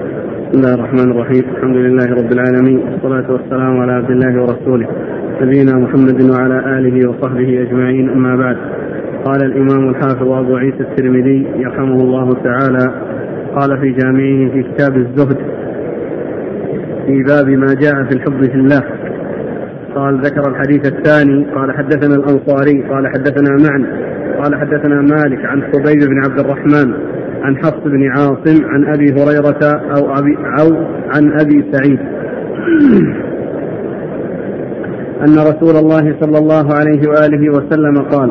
بسم الله الرحمن الرحيم. الحمد لله رب العالمين. والصلاة والسلام على عبد الله ورسوله. نبينا محمد وعلى آله وصحبه أجمعين. أما بعد. قال الإمام الحافظ أبو عيسى الترمذي يرحمه الله تعالى. قال في جامعه في كتاب الزهد في باب ما جاء في الحب في الله. قال ذكر الحديث الثاني. قال حدثنا الأنصاري. قال حدثنا معن. قال حدثنا مالك عن خبيب بن عبد الرحمن. عن حفص بن عاصم عن أبي هريرة أو ابي أو عن أبي سعيد. أن رسول الله صلى الله عليه وآله وسلم قال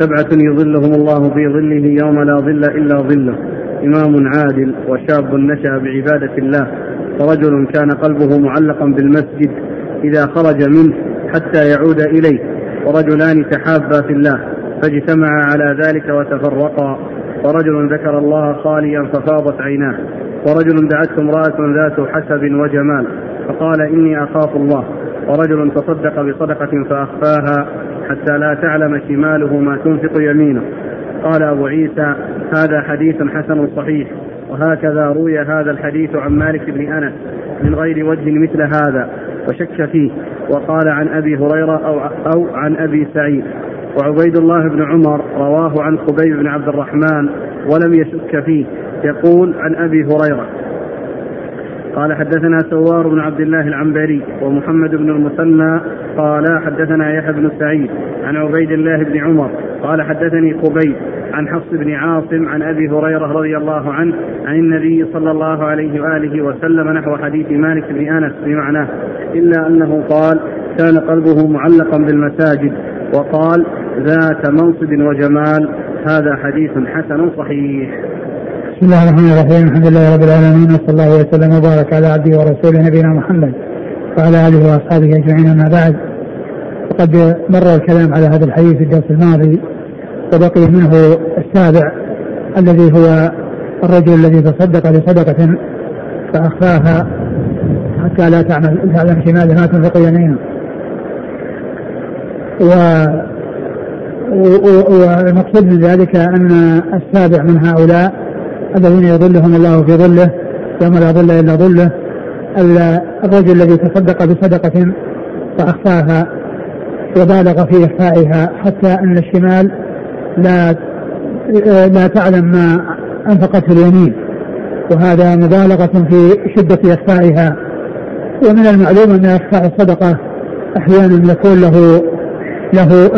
سبعة يظلهم الله في ظله يوم لا ظل إلا ظله. إمام عادل وشاب نشأ بعبادة الله. ورجل كان قلبه معلقا بالمسجد إذا خرج منه حتى يعود إليه. ورجلان تحابا في الله. فاجتمعا على ذلك وتفرقا. ورجل ذكر الله خاليا ففاضت عيناه ورجل دعته امرأة ذات حسب وجمال فقال إني أخاف الله ورجل تصدق بصدقة فأخفاها حتى لا تعلم شماله ما تنفق يمينه. قال أبو عيسى هذا حديث حسن صحيح وهكذا روي هذا الحديث عن مالك بن أنس من غير وجه مثل هذا. وشك فيه وقال عن أبي هريرة أو, أو عن أبي سعيد. وعبيد الله بن عمر رواه عن خبيب بن عبد الرحمن ولم يشك فيه يقول عن أبي هريرة قال حدثنا سوار بن عبد الله العنبري ومحمد بن المثنى قال حدثنا يحيى بن سعيد عن عبيد الله بن عمر قال حدثني خبيب عن حفص بن عاصم عن أبي هريرة رضي الله عنه عن النبي صلى الله عليه وآله وسلم نحو حديث مالك بن أنس بمعناه إلا أنه قال كان قلبه معلقا بالمساجد وقال ذات منصب وجمال هذا حديث حسن صحيح. بسم الله الرحمن الرحيم. الحمد لله رب العالمين وصلى الله وسلم وبارك على عبده ورسوله نبينا محمد وعلى آله وأصحابه أجمعين أما بعد. وقد مر الكلام على هذا الحديث في الدرس الماضي وبقي منه السابع الذي هو الرجل الذي تصدق بصدقة فأخفاها حتى لا تعمل تعلم شماله ما تنفق يمينه. و والمقصود من ذلك أن السابع من هؤلاء الذين يظلهم الله في ظله يوم لا ظل إلا ظله. الرجل الذي تصدق بصدقة فأخفاها وبالغ في إخفائها حتى أن الشمال لا لا تعلم ما أنفقته اليمين. وهذا مبالغة في شدة إخفائها. ومن المعلوم أن إخفاء الصدقة أحيانا يكون له له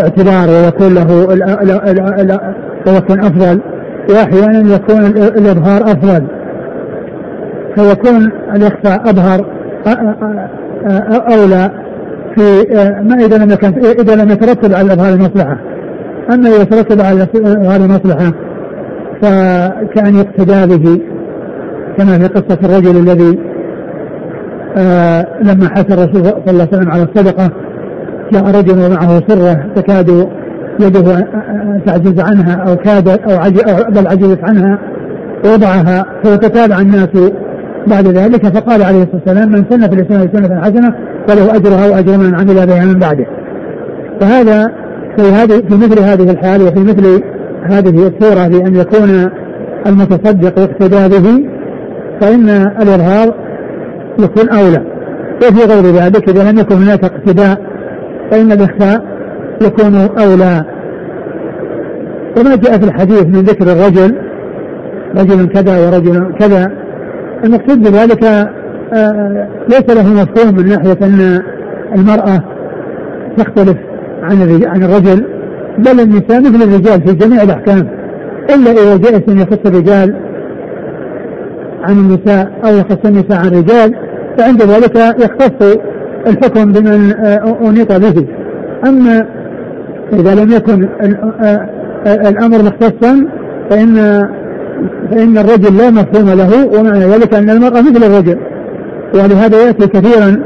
اعتبار ويكون له ويكون أفضل. واحيانا يكون الإظهار أفضل. فيكون الإخفاء آه، آه، أولى في ما إذا لم يكن إذا لم يترتب على إظهار المصلحة. أما إذا ترتب على إظهار المصلحة فكأن يقتدى به كما في قصة الرجل الذي لما حث الرسول صلى الله عليه وسلم على الصدقة جاء رجل ومعه سرة تكاد يده تعجز عنها أو كاد أو بل عجزت عنها ووضعها فتتابع الناس بعد ذلك فقال عليه الصلاة والسلام من سن في الإسلام سنة حسنة فله أجرها وأجر من عمل بها من بعده. فهذا في هذه في مثل هذه الحال وفي مثل هذه الصورة بأن يكون المتصدق يقتدى به فإن الإرهاب يكون أولى. وفي غير ذلك إذا لم يكن هناك اقتداء فإن الإخفاء يكون أولى. وما جاء في الحديث من ذكر الرجل رجل كذا ورجل كذا. المقصود بذلك آه، ليس له مفهوم من ناحية أن المرأة تختلف عن عن الرجل بل النساء مثل الرجال في جميع الأحكام. إلا إذا جاء أن يخص الرجال عن النساء أو يخص النساء عن الرجال فعند ذلك يختص الحكم بمن آه، أنيط به. أما إذا لم يكن الأمر مختصا فإن فإن الرجل لا مفهوم له ومعنى ذلك أن المرأة مثل الرجل. ولهذا يأتي كثيرا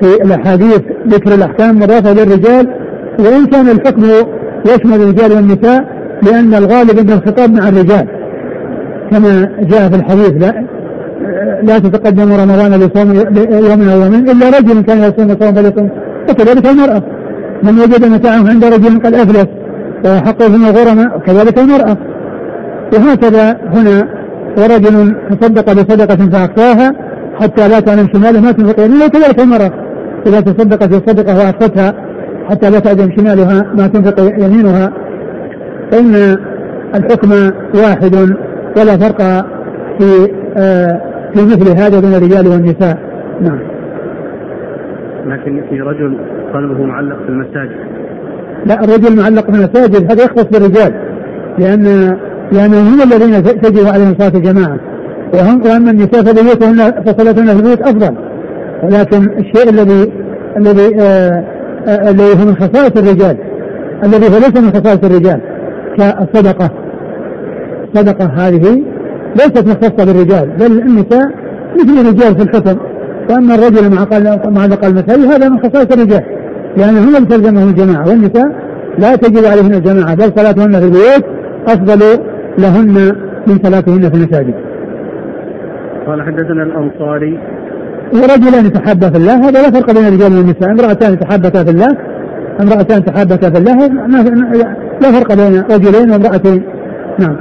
في الأحاديث ذكر الأحكام مضافة للرجال وإن كان الحكم يشمل الرجال والنساء لأن الغالب أن الخطاب مع الرجال كما جاء في الحديث. لا لا تتقدم رمضان لصوم يوم أو يومين إلا رجل كان يصوم صوم فليصوم وكذلك المرأة. من وجد متاعه عند رجل قد افلس وحقه من الغرماء وكذلك المرأة. وهكذا هنا ورجل تصدق بصدقة فأخفاها حتى لا تعلم شماله ما تنفق يمينه كذلك المرأة. إذا تصدقت بصدقة وأخفتها حتى لا تعلم شمالها ما تنفق يمينها. فإن الحكم واحد ولا فرق في آه في مثل هذا بين الرجال والنساء. نعم. لكن في رجل قلبه معلق في المساجد. لا الرجل معلق في المساجد هذا يختص بالرجال لأن لأنهم هم الذين تجب عليهم صلاة الجماعة. وهم وأما النساء فبيوتهن فصلاتهن في البيوت أفضل. ولكن الشيء الذي الذي آه آه الذي هو من خصائص الرجال الذي هو ليس من خصائص الرجال كالصدقة الصدقة هذه ليست مختصة بالرجال بل النساء مثل الرجال في الحكم. وأما الرجل مع مع الأقل مثالي هذا من خصائص الرجال. لأنهم لم تلزمهم الجماعة والنساء لا تجب عليهن الجماعة بل صلاتهن في البيوت أفضل لهن من صلاتهن في المساجد. قال حدثنا الأنصاري. ورجلان يتحابا في الله هذا لا فرق بين الرجال والنساء. امرأتان يتحابتا في الله امرأتان تحابتا في الله لا فرق بين رجلين وامرأتين. نعم.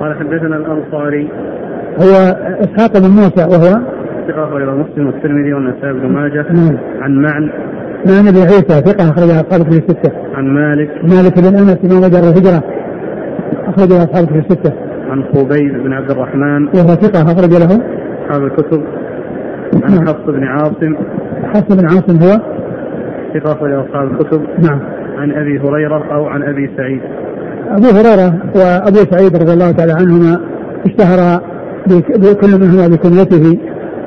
قال حدثنا الأنصاري. هو إسحاق بن موسى وهو ثقة أخرجه مسلم والترمذي والنسائي بن ماجه. نعم. عن معن معن بن عيسى ثقة أخرجها أصحاب في الستة. عن مالك. مالك بن أنس إمام دار الهجرة. أخرجها أصحاب في الستة. عن خبيب بن عبد الرحمن. وهو ثقة أخرج له. أصحاب الكتب. عن نعم. حفص بن عاصم. حفص بن عاصم هو. ثقة أخرجه أصحاب الكتب. نعم. عن أبي هريرة أو عن أبي سعيد. أبو هريرة وأبو سعيد رضي الله تعالى عنهما اشتهر بك- بكل منهما بكنيته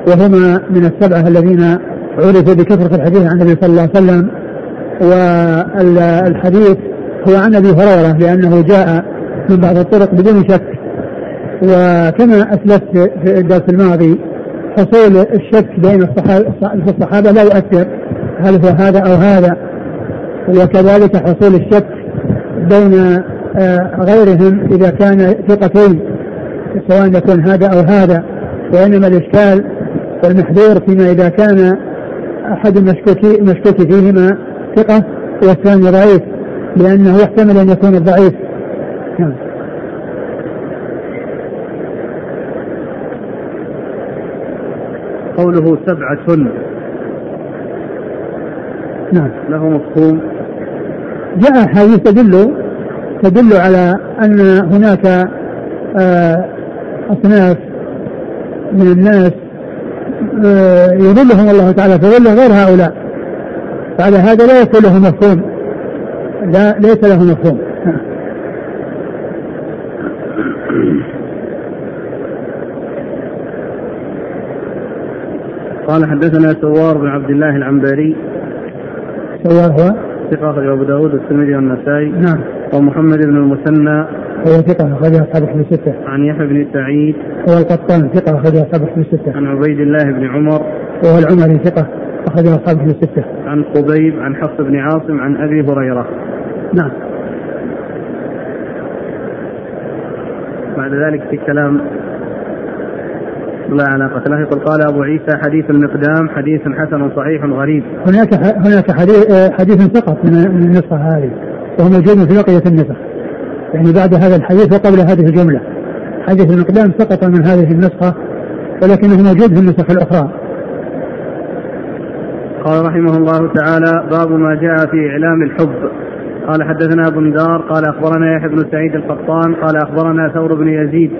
وهما من السبعة الذين عرفوا بكثرة الحديث عن النبي صلى الله عليه وسلم والحديث هو عن أبي هريرة لأنه جاء من بعض الطرق بدون شك. وكما أسلفت في الدرس الماضي حصول الشك بين الصحابة الصحابة لا يؤثر هل هو هذا أو هذا. وكذلك حصول الشك بين آه، غيرهم إذا كان ثقتين سواء يكون هذا أو هذا وإنما الإشكال والمحذور فيما إذا كان أحد المشكوك فيهما ثقة والثاني ضعيف لأنه يحتمل أن يكون الضعيف. نعم. قوله سبعة. نعم. له مفهوم. جاء أحاديث تدل تدل على أن هناك آه، أصناف من الناس آه، يظلهم الله تعالى في ظله غير هؤلاء. فعلى هذا لا يكون له مفهوم. لا ليس له مفهوم. قال حدثنا سوار بن عبد الله العنبري. سواه هو؟ ثقة أبو داود والترمذي والنسائي. نعم. ومحمد بن المثنى. هو ثقة أخرجها أصحاب الكتب الستة. عن يحيى بن سعيد. هو القطان ثقة أخرجها أصحاب الكتب الستة. عن عبيد الله بن عمر. وهو العمري ثقة أخرجها أصحاب الكتب الستة. عن خبيب عن حفص بن عاصم عن أبي هريرة. نعم. بعد ذلك في كلام لا علاقة له. يقول قال أبو عيسى حديث المقدام حديث حسن صحيح غريب. هناك هناك حديث آه، حديث سقط من من النسخة هذه وهو موجود في بقية النسخ. يعني بعد هذا الحديث وقبل هذه الجملة. حديث المقدام سقط من هذه النسخة ولكنه موجود في النسخ الأخرى. قال رحمه الله تعالى باب ما جاء في إعلام الحب. قال حدثنا بندار قال أخبرنا يحيى بن سعيد القطان قال أخبرنا ثور بن يزيد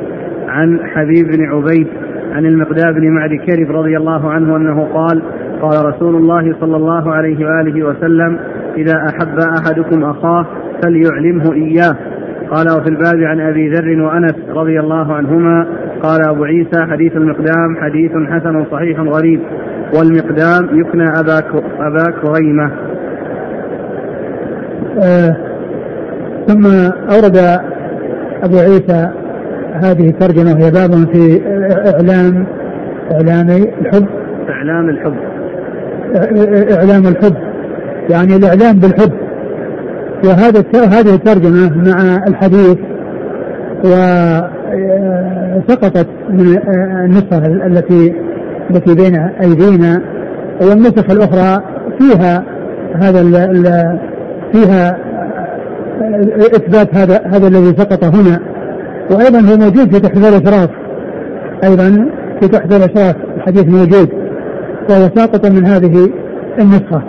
عن حبيب بن عبيد عن المقداد بن معد كرب رضي الله عنه أنه قال قال رسول الله صلى الله عليه وآله وسلم إذا أحب أحدكم أخاه فليعلمه إياه. قال وفي الباب عن أبي ذر وأنس رضي الله عنهما قال أبو عيسى حديث المقدام حديث حسن صحيح غريب والمقدام يكنى أبا أبا كريمة. آه ثم أورد أبو عيسى هذه الترجمة وهي باب في إعلام إعلام الحب. إعلام الحب. إعلام الحب يعني الإعلام بالحب. وهذا هذه الترجمة مع الحديث وسقطت من النسخة التي التي بين أيدينا والنسخ الأخرى فيها هذا ال فيها إثبات هذا هذا الذي سقط هنا. وأيضا هو موجود في تحفة الإشراف. أيضا في تحفة الإشراف الحديث موجود. وهو ساقط من هذه النسخة.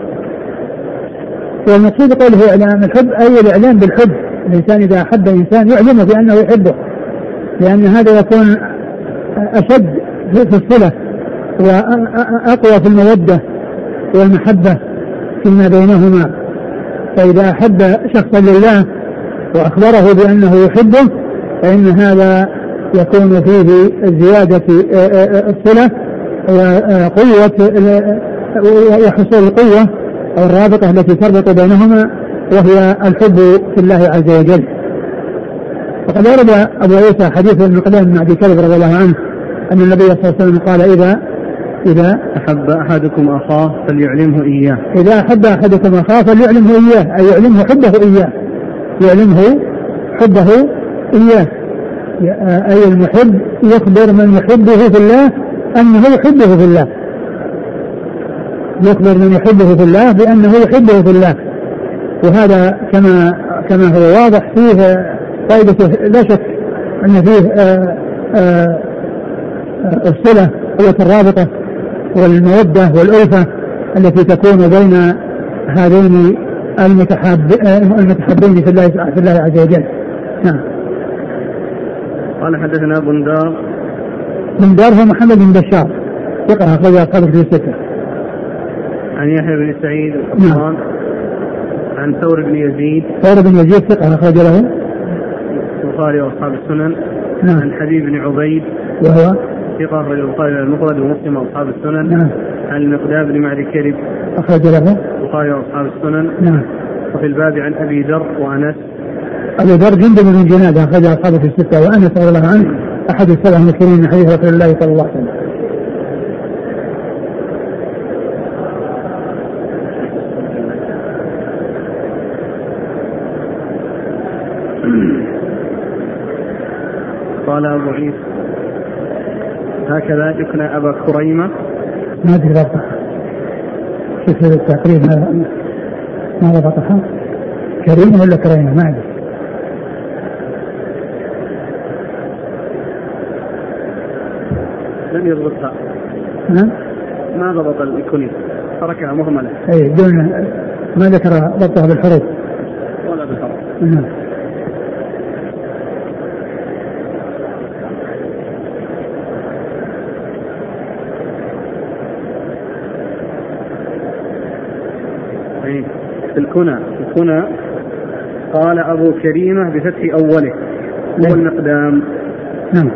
والمقصود قوله إعلام الحب أي الإعلام بالحب. الإنسان إذا أحب إنسان يعلمه بأنه يحبه لأن هذا يكون أشد في الصلة وأقوى في المودة والمحبة فيما بينهما. فإذا أحب شخصا لله وأخبره بأنه يحبه فإن هذا يكون فيه زيادة الصلة وقوة وحصول القوة أو الرابطة التي تربط بينهما وهي الحب في الله عز وجل. وقد ورد أبو عيسى حديث المقدام بن أبي كلب رضي الله عنه أن النبي صلى الله عليه وسلم قال إذا إذا أحب أحدكم أخاه فليعلمه إياه. إذا أحب أحدكم أخاه فليعلمه إياه أي يعلمه حبه إياه. يعلمه حبه إياه. أي المحب يخبر من يحبه في الله أنه يحبه في الله. يخبر من يحبه في الله بأنه يحبه في الله وهذا كما كما هو واضح فيه فائدة لا شك أن فيه آآ آآ الصلة قوة الرابطة والمودة والألفة التي تكون بين هذين المتحاب المتحابين في الله في الله عز وجل. نعم. قال حدثنا بندار بندار هو محمد بن بشار ثقة أخرج أصحاب في الستة. عن يحيى بن سعيد نعم. عن ثور بن يزيد ثور بن يزيد ثقة أخرج له. البخاري وأصحاب السنن نعم. عن حبيب بن عبيد وهو؟ ثقة أخرج البخاري المفرد ومسلم وأصحاب السنن نعم. عن المقداد بن معدي كرب أخرج له. البخاري وأصحاب السنن نعم. وفي الباب عن أبي ذر وأنس. أبو ذر جندب بن جنادة أخرج أصحابه في الستة وأنس رضي الله عنه أحد السبع المكثرين من حديث رسول الله صلى الله عليه وسلم. قال أبو عيسى. هكذا يكنى أبا كريمة. ما أدري ضبطها شوف التقريب ما ما ضبطها كريمة ولا كريمة؟ ما أدري. لم يضبطها ها؟ ما ضبط الكنية تركها مهملة. أي دون ما ذكر ضبطها بالحروف. ولا بالحرف نعم أي في الكنى. الكنى قال أبو كريمة بفتح أوله. هو المقدام. نعم.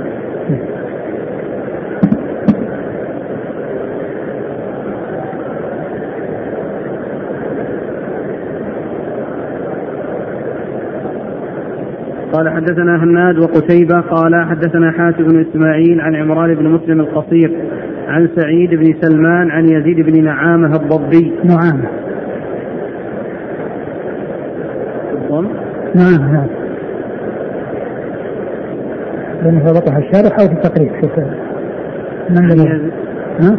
قال حدثنا هناد وقتيبة. قال حدثنا حاتم بن إسماعيل عن عمران بن مسلم القصير عن سعيد بن سلمان عن يزيد بن نعامة الضبي. نعم نعم نعم. لأنه ضبطها الشارح أو في التقريب شوف من الذي ها؟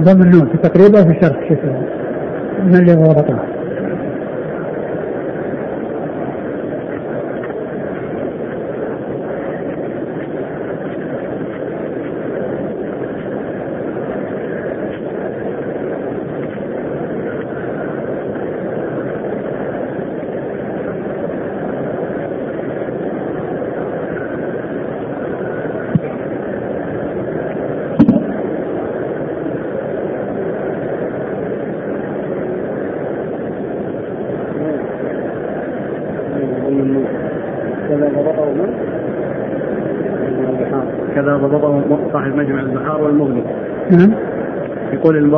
ضم النون في التقريب أو في الشرح شوف من اللي ضبطها كذا ضبطه من؟ البحار. كذا ضبطه صاحب مجمع البحار والمغني نعم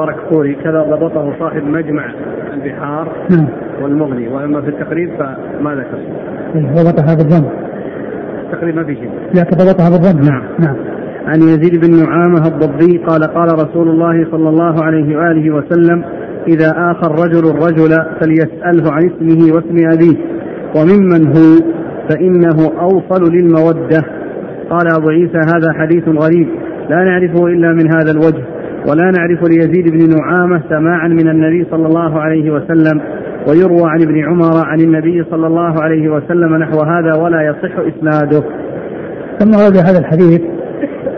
المبارك فوري. كذا ضبطه صاحب مجمع البحار نعم. والمغني. وأما في التقريب فما ذكر. إيه، ضبطها بالضم التقريب ما في شيء. لكن ضبطها بالضم نعم. نعم. عن يزيد بن نعامة الضبي قال قال رسول الله صلى الله عليه وآله وسلم إذا آخى الرجل الرجل فليسأله عن اسمه واسم أبيه وممن هو؟ فإنه أوصل للمودة. قال أبو عيسى هذا حديث غريب. لا نعرفه إلا من هذا الوجه. ولا نعرف ليزيد بن نعامة سماعا من النبي صلى الله عليه وسلم ويروى عن ابن عمر عن النبي صلى الله عليه وسلم نحو هذا ولا يصح إسناده. ثم ورد هذا الحديث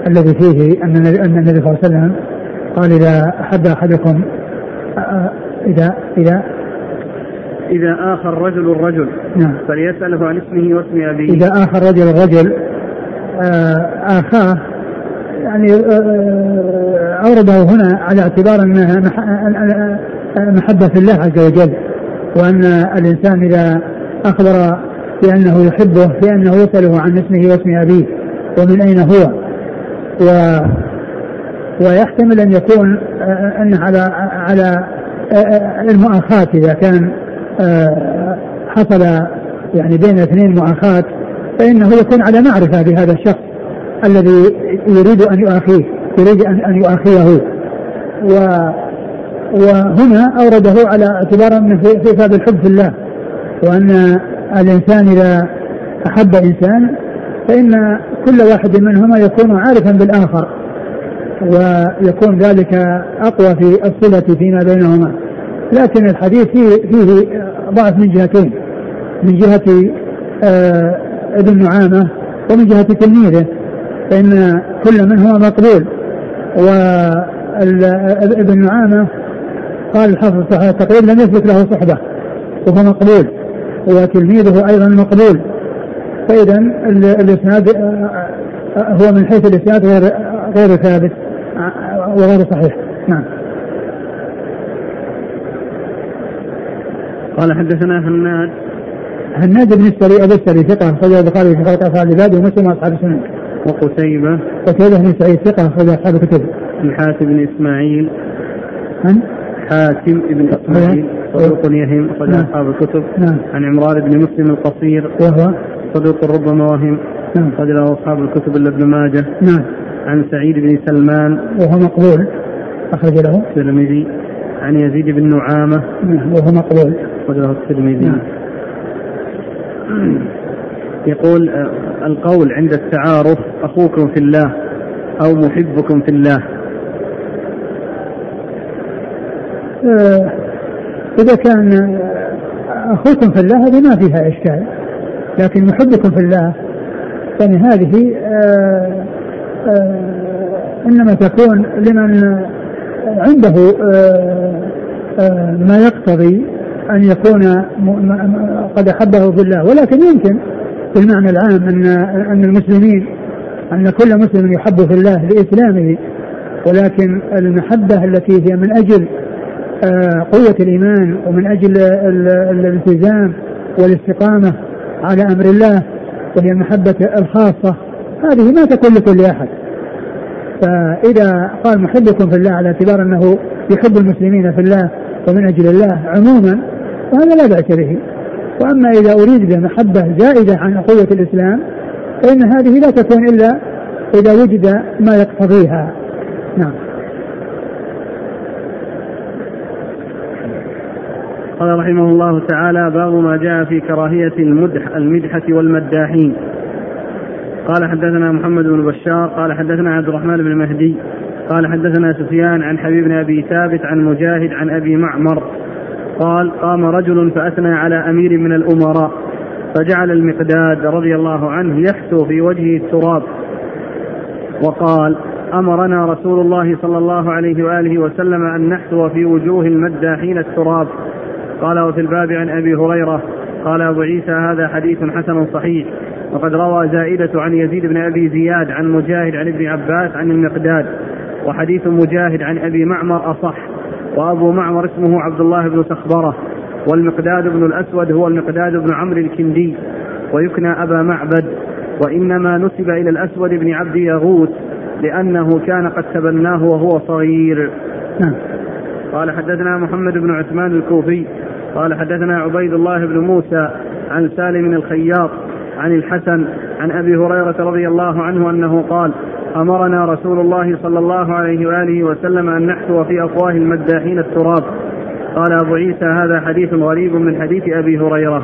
الذي فيه أن النبي صلى الله عليه وسلم قال إذا أحب أحدكم إذا إذا إذا آخى الرجل الرجل نعم. فليسأله عن اسمه واسم أبيه. إذا آخى الرجل الرجل آخاه يعني أورده هنا على اعتبار أنها محبة في الله عز وجل وأن الإنسان إذا أخبر بأنه يحبه بأنه يسأله عن اسمه واسم أبيه ومن أين هو و ويحتمل أن يكون أنه على على المؤاخاة إذا كان حصل يعني بين اثنين مؤاخاة فإنه يكون على معرفة بهذا الشخص. الذي يريد أن يؤاخيه يريد أن يؤاخيه. و وهنا أورده على اعتبار أنه في باب الحب في الله. وأن الإنسان إذا أحب إنسان فإن كل واحد منهما يكون عارفا بالآخر. ويكون ذلك أقوى في الصلة فيما بينهما. لكن الحديث فيه, فيه ضعف من جهتين. من جهة آه ابن نعامة ومن جهة تلميذه. فإن كل منهما مقبول. وابن نعامة قال الحافظ التقريب لم يثبت له صحبة وهو مقبول وتلميذه أيضا مقبول. فإذا الإسناد هو من حيث الإسناد غير غير ثابت وغير صحيح. نعم. قال حدثنا هناد. هناد بن السري أبو السري ثقة أخرجه البخاري في خلق افعال العباد ومسلم وأصحاب السنن. وقتيبة قتيبة بن سعيد ثقة أخرج أصحاب الكتب. عن حاتم بن إسماعيل. عن حاتم بن إسماعيل صدوق يهم أخرج نعم. أصحاب الكتب. نعم. عن عمران بن مسلم القصير. وهو صدوق ربما وهم. نعم. أخرج له أصحاب الكتب إلا ابن ماجه. نعم. عن سعيد بن سلمان. وهو مقبول. أخرج له. الترمذي. عن يزيد بن نعامة. نعم وهو مقبول. أخرج له الترمذي. نعم. يقول آه، القول عند التعارف أخوكم في الله أو محبكم في الله. آه، إذا كان أخوكم في الله هذه ما فيها إشكال لكن محبكم في الله يعني هذه آه، إنما تكون لمن عنده ما يقتضي أن يكون قد أحبه في الله ولكن يمكن في المعنى العام أن أن المسلمين أن كل مسلم يحب في الله لإسلامه ولكن المحبة التي هي من أجل آه، قوة الإيمان ومن أجل الالتزام والاستقامة على أمر الله وهي المحبة الخاصة هذه ما تكون لكل أحد. فإذا قال محبكم في الله على اعتبار أنه يحب المسلمين في الله ومن أجل الله عموما وهذا لا بأس به. وأما إذا أريد بمحبة زائدة عن قوة الإسلام فإن هذه لا تكون إلا إذا وجد ما يقتضيها. نعم. قال رحمه الله تعالى باب ما جاء في كراهية المدح المدحة والمداحين. قال حدثنا محمد بن بشار قال حدثنا عبد الرحمن بن مهدي قال حدثنا سفيان عن حبيب بن أبي ثابت عن مجاهد عن أبي معمر قال قام رجل فأثنى على أمير من الأمراء فجعل المقداد رضي الله عنه يحثو في وجهه التراب. وقال أمرنا رسول الله صلى الله عليه وآله وسلم أن نحثو في وجوه المداحين التراب. قال وفي الباب عن أبي هريرة قال أبو عيسى هذا حديث حسن صحيح وقد روى زائدة عن يزيد بن أبي زياد عن مجاهد عن ابن عباس عن المقداد وحديث مجاهد عن أبي معمر أصح. وأبو معمر اسمه عبد الله بن سخبرة والمقداد بن الأسود هو المقداد بن عمرو الكندي ويكنى أبا معبد وإنما نسب إلى الأسود بن عبد يغوث لأنه كان قد تبناه وهو صغير نعم. قال حدثنا محمد بن عثمان الكوفي قال حدثنا عبيد الله بن موسى عن سالم الخياط عن الحسن عن أبي هريرة رضي الله عنه أنه قال أمرنا رسول الله صلى الله عليه وآله وسلم أن نحثو في أفواه المداحين التراب. قال أبو عيسى هذا حديث غريب من حديث أبي هريرة.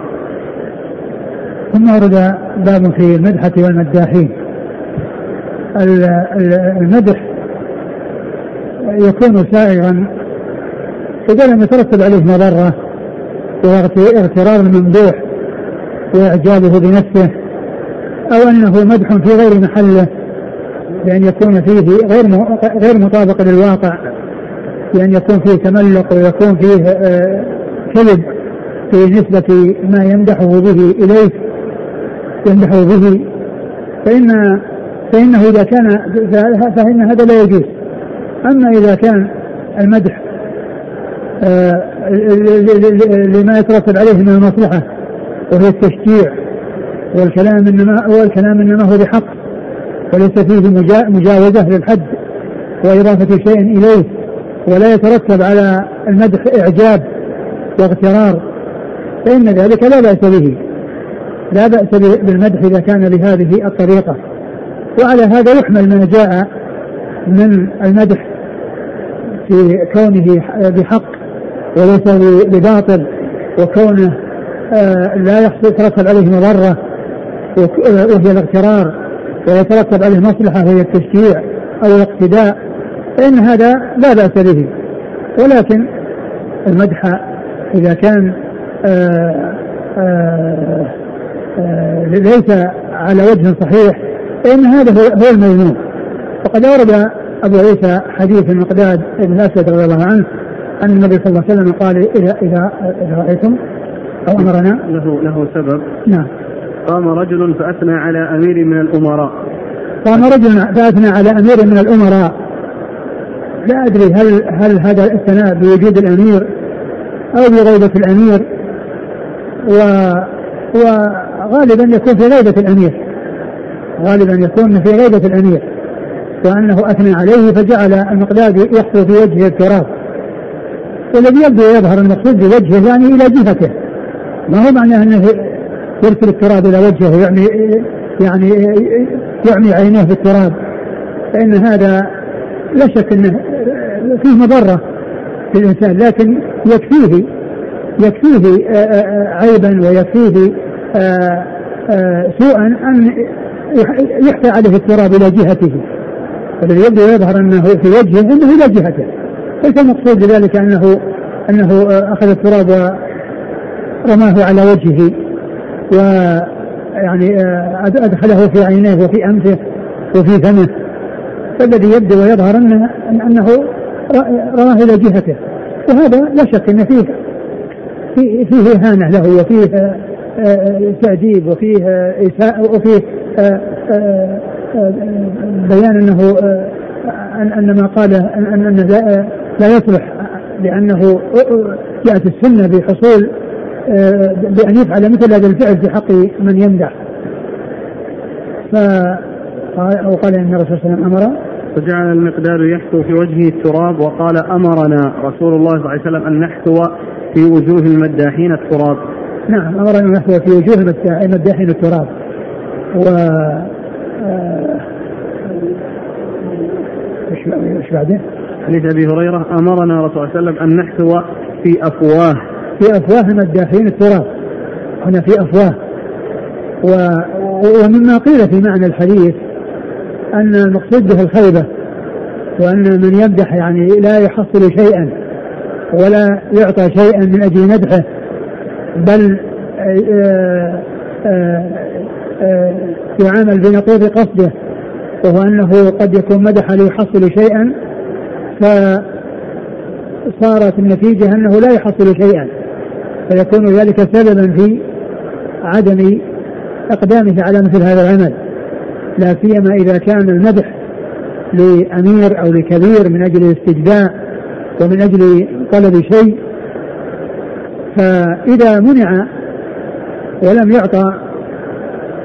ثم ورد باب في المدحة والمداحين. المدح يكون سائغا إذا لم يترتب عليه مضرة واغترار الممدوح. وإعجابه بنفسه أو أنه مدح في غير محله بأن يكون فيه غير غير مطابق للواقع بأن يكون فيه تملق ويكون فيه آه، كذب في نسبة ما يمدحه به إليه يمدحه به. فإن فإنه إذا كان فإن هذا لا يجوز. أما إذا كان المدح آه، لما يترتب عليه من المصلحة وهي التشجيع والكلام إنما والكلام إنما هو بحق وليس فيه مجاوزة للحد وإضافة شيء إليه ولا يترتب على المدح إعجاب واغترار فإن ذلك لا بأس به لا بأس بالمدح إذا كان بهذه الطريقة. وعلى هذا يحمل ما جاء من المدح في كونه بحق وليس بباطل وكونه لا يترتب عليه مضرة وهي الاغترار ويترتب عليه مصلحة وهي التشجيع أو الاقتداء. فإن هذا لا بأس به. ولكن المدح إذا كان آآ آه، آآ آه، ليس على وجه صحيح فإن هذا هو المذموم. وقد أورد أبو عيسى حديث المقداد بن الأسود رضي الله عنه أن النبي صلى الله عليه وسلم قال إذا إذا رأيتم أو أمرنا. له له سبب. نعم. قام رجل فأثنى على أمير من الأمراء. قام رجل فأثنى على أمير من الأمراء. لا أدري هل هل هذا الثناء بوجود الأمير أو بغيبة الأمير. و وغالبا يكون في غيبة الأمير. غالبا يكون في غيبة الأمير. وأنه أثنى عليه فجعل المقداد يحصل في وجهه التراب. والذي يبدو يظهر المقصود بوجهه يعني إلى جهته ما هو معناه أنه يرسل التراب إلى وجهه؟ يعني يعني يعمي عينيه بالتراب. فإن هذا لا شك أنه فيه مضرة في الإنسان لكن يكفيه يكفيه عيبا ويكفيه سوءا أن يحتى عليه التراب إلى جهته. والذي يبدو يظهر أنه في وجهه انه إلى جهته. ليس المقصود بذلك انه أنه أخذ التراب ورماه على وجهه ويعني أدخله في عينيه وفي أنفه وفي فمه فالذي يبدو ويظهر أنه انه رماه إلى جهته. وهذا لا شك أن فيه فيه إهانة له وفيه تعذيب وفيه إساءة وفيه آه، آه، آه، بيان أنه ان ما قاله ان انه لا يصلح لأنه جاءت السنة بحصول بأن يفعل مثل هذا الفعل في حق من يمدح. ف وقال إن الرسول صلى الله عليه وسلم أمر فجعل المقدار يحثو في وجهه التراب وقال أمرنا رسول الله صلى الله عليه وسلم أن نحثو في وجوه المداحين التراب. نعم أمر أن نحثو في وجوه المداحين التراب. و آه، إيش بعده؟ حديث أبي هريرة أمرنا رسول الله صلى الله عليه وسلم أن نحثو في أفواه في أفواه المداحين التراب. هنا في أفواه. و... ومما قيل في معنى الحديث أن المقصود به الخيبة وأن من يمدح يعني لا يحصل شيئا ولا يعطى شيئا من أجل مدحه بل آه، آه، يعامل بنقيض قصده وهو أنه قد يكون مدح ليحصل شيئا فصارت النتيجة أنه لا يحصل شيئا. فيكون ذلك سببا في عدم إقدامه على مثل هذا العمل. لا سيما إذا كان المدح لأمير أو لكبير من أجل الاستجداء ومن أجل طلب شيء. فإذا منع ولم يعطى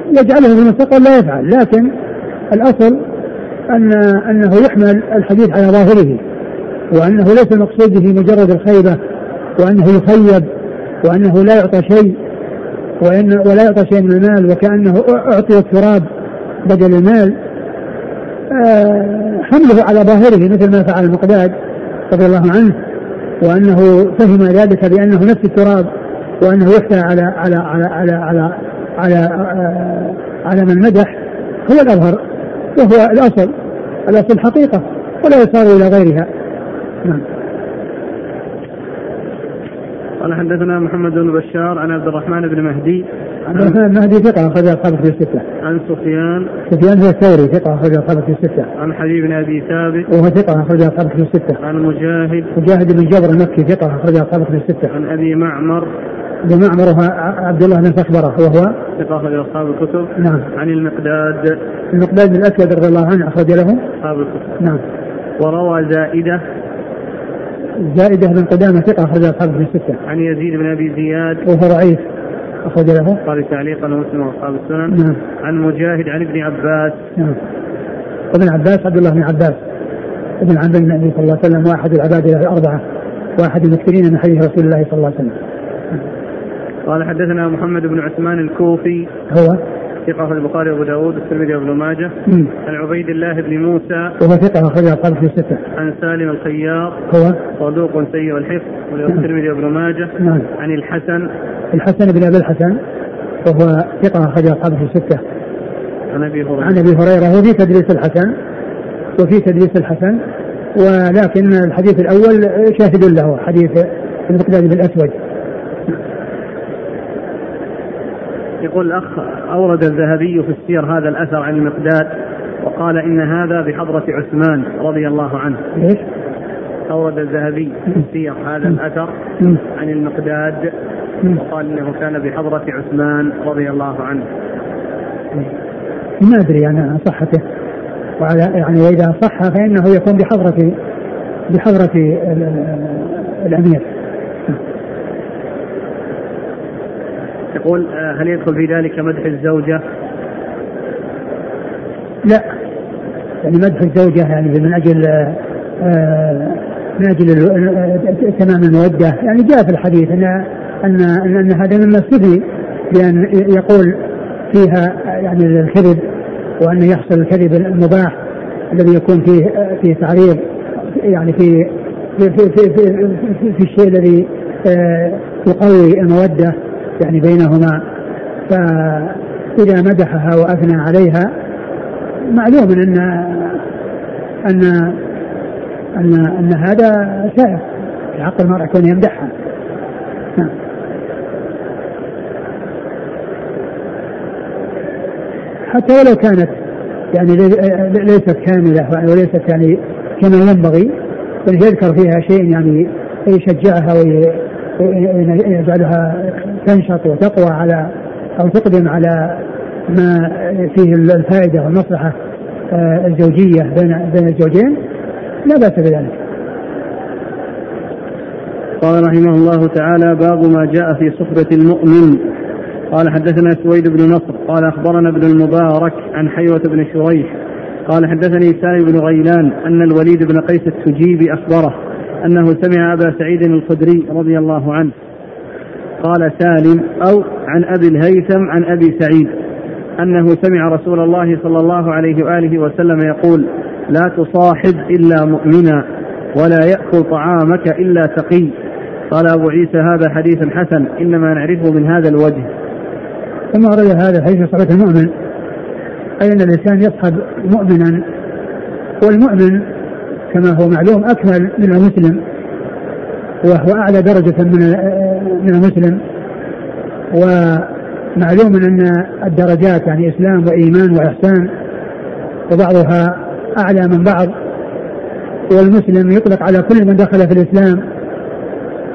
يجعله في المستقبل لا يفعل. لكن الأصل أن أنه يحمل الحديث على ظاهره وأنه ليس المقصود به مجرد الخيبة وأنه يخيب وأنه لا يعطى شيء وإن ولا يعطى شيء من المال وكأنه أعطي التراب بدل المال آه، حمله على ظاهره مثل ما فعل المقداد رضي الله عنه وأنه فهم ذلك بأنه نفس التراب وأنه يحتى على على على على, على على آه، على من مدح هو الأظهر وهو الأصل الأصل حقيقة ولا يصار إلى غيرها. نعم. قال حدثنا محمد بن بشار عن عبد الرحمن بن مهدي. عبد الرحمن بن مهدي ثقة أخرج أصحابه في الستة. عن سفيان. سفيان هو الثوري ثقة أخرج أصحابه في الستة. عن حبيب بن أبي ثابت. وهو ثقة أخرج أصحابه في الستة. عن مجاهد. مجاهد بن جبر المكي ثقة أخرج أصحابه في الستة. عن أبي معمر. بن معمر وهو عبد الله بن فخبرة وهو؟ ثقة أخرج أصحاب الكتب. نعم. عن المقداد. المقداد بن الأسود رضي الله عنه أخرج له؟ أصحاب الكتب. نعم. وروى زائدة. زائدة بن قدامة ثقة أخرج أصحابه في الستة. عن يزيد بن أبي زياد. وهو ضعيف. أخرج له. قال تعليقا مسلم وأصحاب السنن. نعم. عن مجاهد عن ابن عباس. نعم. وابن عباس عبد الله بن عباس. ابن عم النبي صلى الله عليه وسلم واحد العباد الأربعة واحد المكثرين من حديث رسول الله صلى الله عليه وسلم. قال حدثنا محمد بن عثمان الكوفي. هو؟ ثقة في البخاري وأبو داود والترمذي وابن ماجه. عن عبيد الله بن موسى. وهو ثقة أخرج أصحابه في الستة عن سالم الخياط. هو؟ صدوق سيء الحفظ والترمذي وابن ماجه. نعم. عن الحسن. الحسن بن أبي الحسن وهو ثقة أخرج أصحابه في الستة عن أبي هريرة. عن أبي هريرة وفي تدريس الحسن. وفي تدريس الحسن. ولكن الحديث الأول شاهد له حديث المقداد بن الأسود. يقول الأخ أورد الذهبي في السير هذا الأثر عن المقداد وقال إن هذا بحضرة عثمان رضي الله عنه ليش؟ أورد الذهبي في السير هذا الأثر. عن المقداد. وقال إنه كان بحضرة عثمان رضي الله عنه ما أدري يعني عن صحته وعلى يعني واذا صح فإنه يكون بحضره بحضرة ال- ال- الامير يقول آه، هل يدخل في ذلك مدح الزوجة؟ لا. يعني مدح الزوجة يعني من أجل آه، من أجل ال- ال- تمام المودة. يعني جاء في الحديث أن أن, أن هذا مما استثني بأن يقول فيها يعني الكذب وأن يحصل الكذب المباح الذي يكون فيه فيه تعريض يعني في في في في, في, في, في الشيء الذي آه، يقوي المودة. يعني بينهما فإذا مدحها وأثنى عليها معلوم أن أن أن أن هذا شائع في حق المرء كون يمدحها نعم. حتى ولو كانت يعني لي- ليست كاملة وليست يعني كما ينبغي بل يذكر فيها شيء يعني يشجعها ويجعلها تنشط وتقوى على أو تقدم على ما فيه الفائدة والمصلحة آه، الزوجية بين بين الزوجين. لا بأس بذلك. قال رحمه الله تعالى باب ما جاء في صحبة المؤمن. قال حدثنا سويد بن نصر. قال أخبرنا ابن المبارك عن حيوة بن شريح. قال حدثني سالم بن غيلان أن الوليد بن قيس التجيبي أخبره. أنه سمع أبا سعيد الخدري رضي الله عنه قال سالم أو عن أبي الهيثم عن أبي سعيد أنه سمع رسول الله صلى الله عليه وآله وسلم يقول لا تصاحب إلا مؤمنا ولا يأكل طعامك إلا تقي قال أبو عيسى هذا حديث حسن إنما نعرفه من هذا الوجه ثم ورد هذا الحديث صحبة المؤمن أي أن الإنسان يصحب مؤمنا والمؤمن كما هو معلوم أكمل من المسلم وهو أعلى درجة من من المسلم. ومعلوم أن الدرجات يعني إسلام وإيمان وإحسان وبعضها أعلى من بعض. والمسلم يطلق على كل من دخل في الإسلام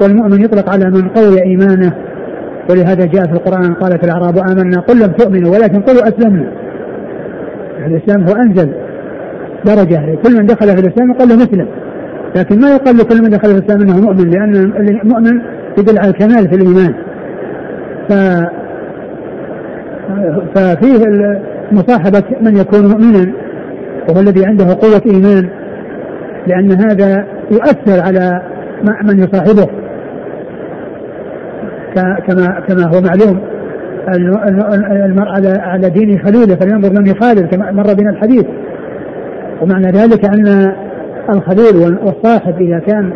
والمؤمن يطلق على من قوي إيمانه. ولهذا جاء في القرآن قالت الأعراب آمنا قل لم تؤمنوا ولكن قلوا أسلمنا. الإسلام هو أنزل. درجة. لكل من دخل في الإسلام يقال له مسلم. لكن ما يقال لكل من دخل في الإسلام أنه مؤمن لأن المؤمن يدل على الكمال في الإيمان. ف ففيه مصاحبة من يكون مؤمنا وهو الذي عنده قوة إيمان لأن هذا يؤثر على من يصاحبه. كما كما هو معلوم المرء على على دين خليله فلينظر من يخالل كما مر بنا الحديث. ومعنى ذلك أن الخليل والصاحب إذا كان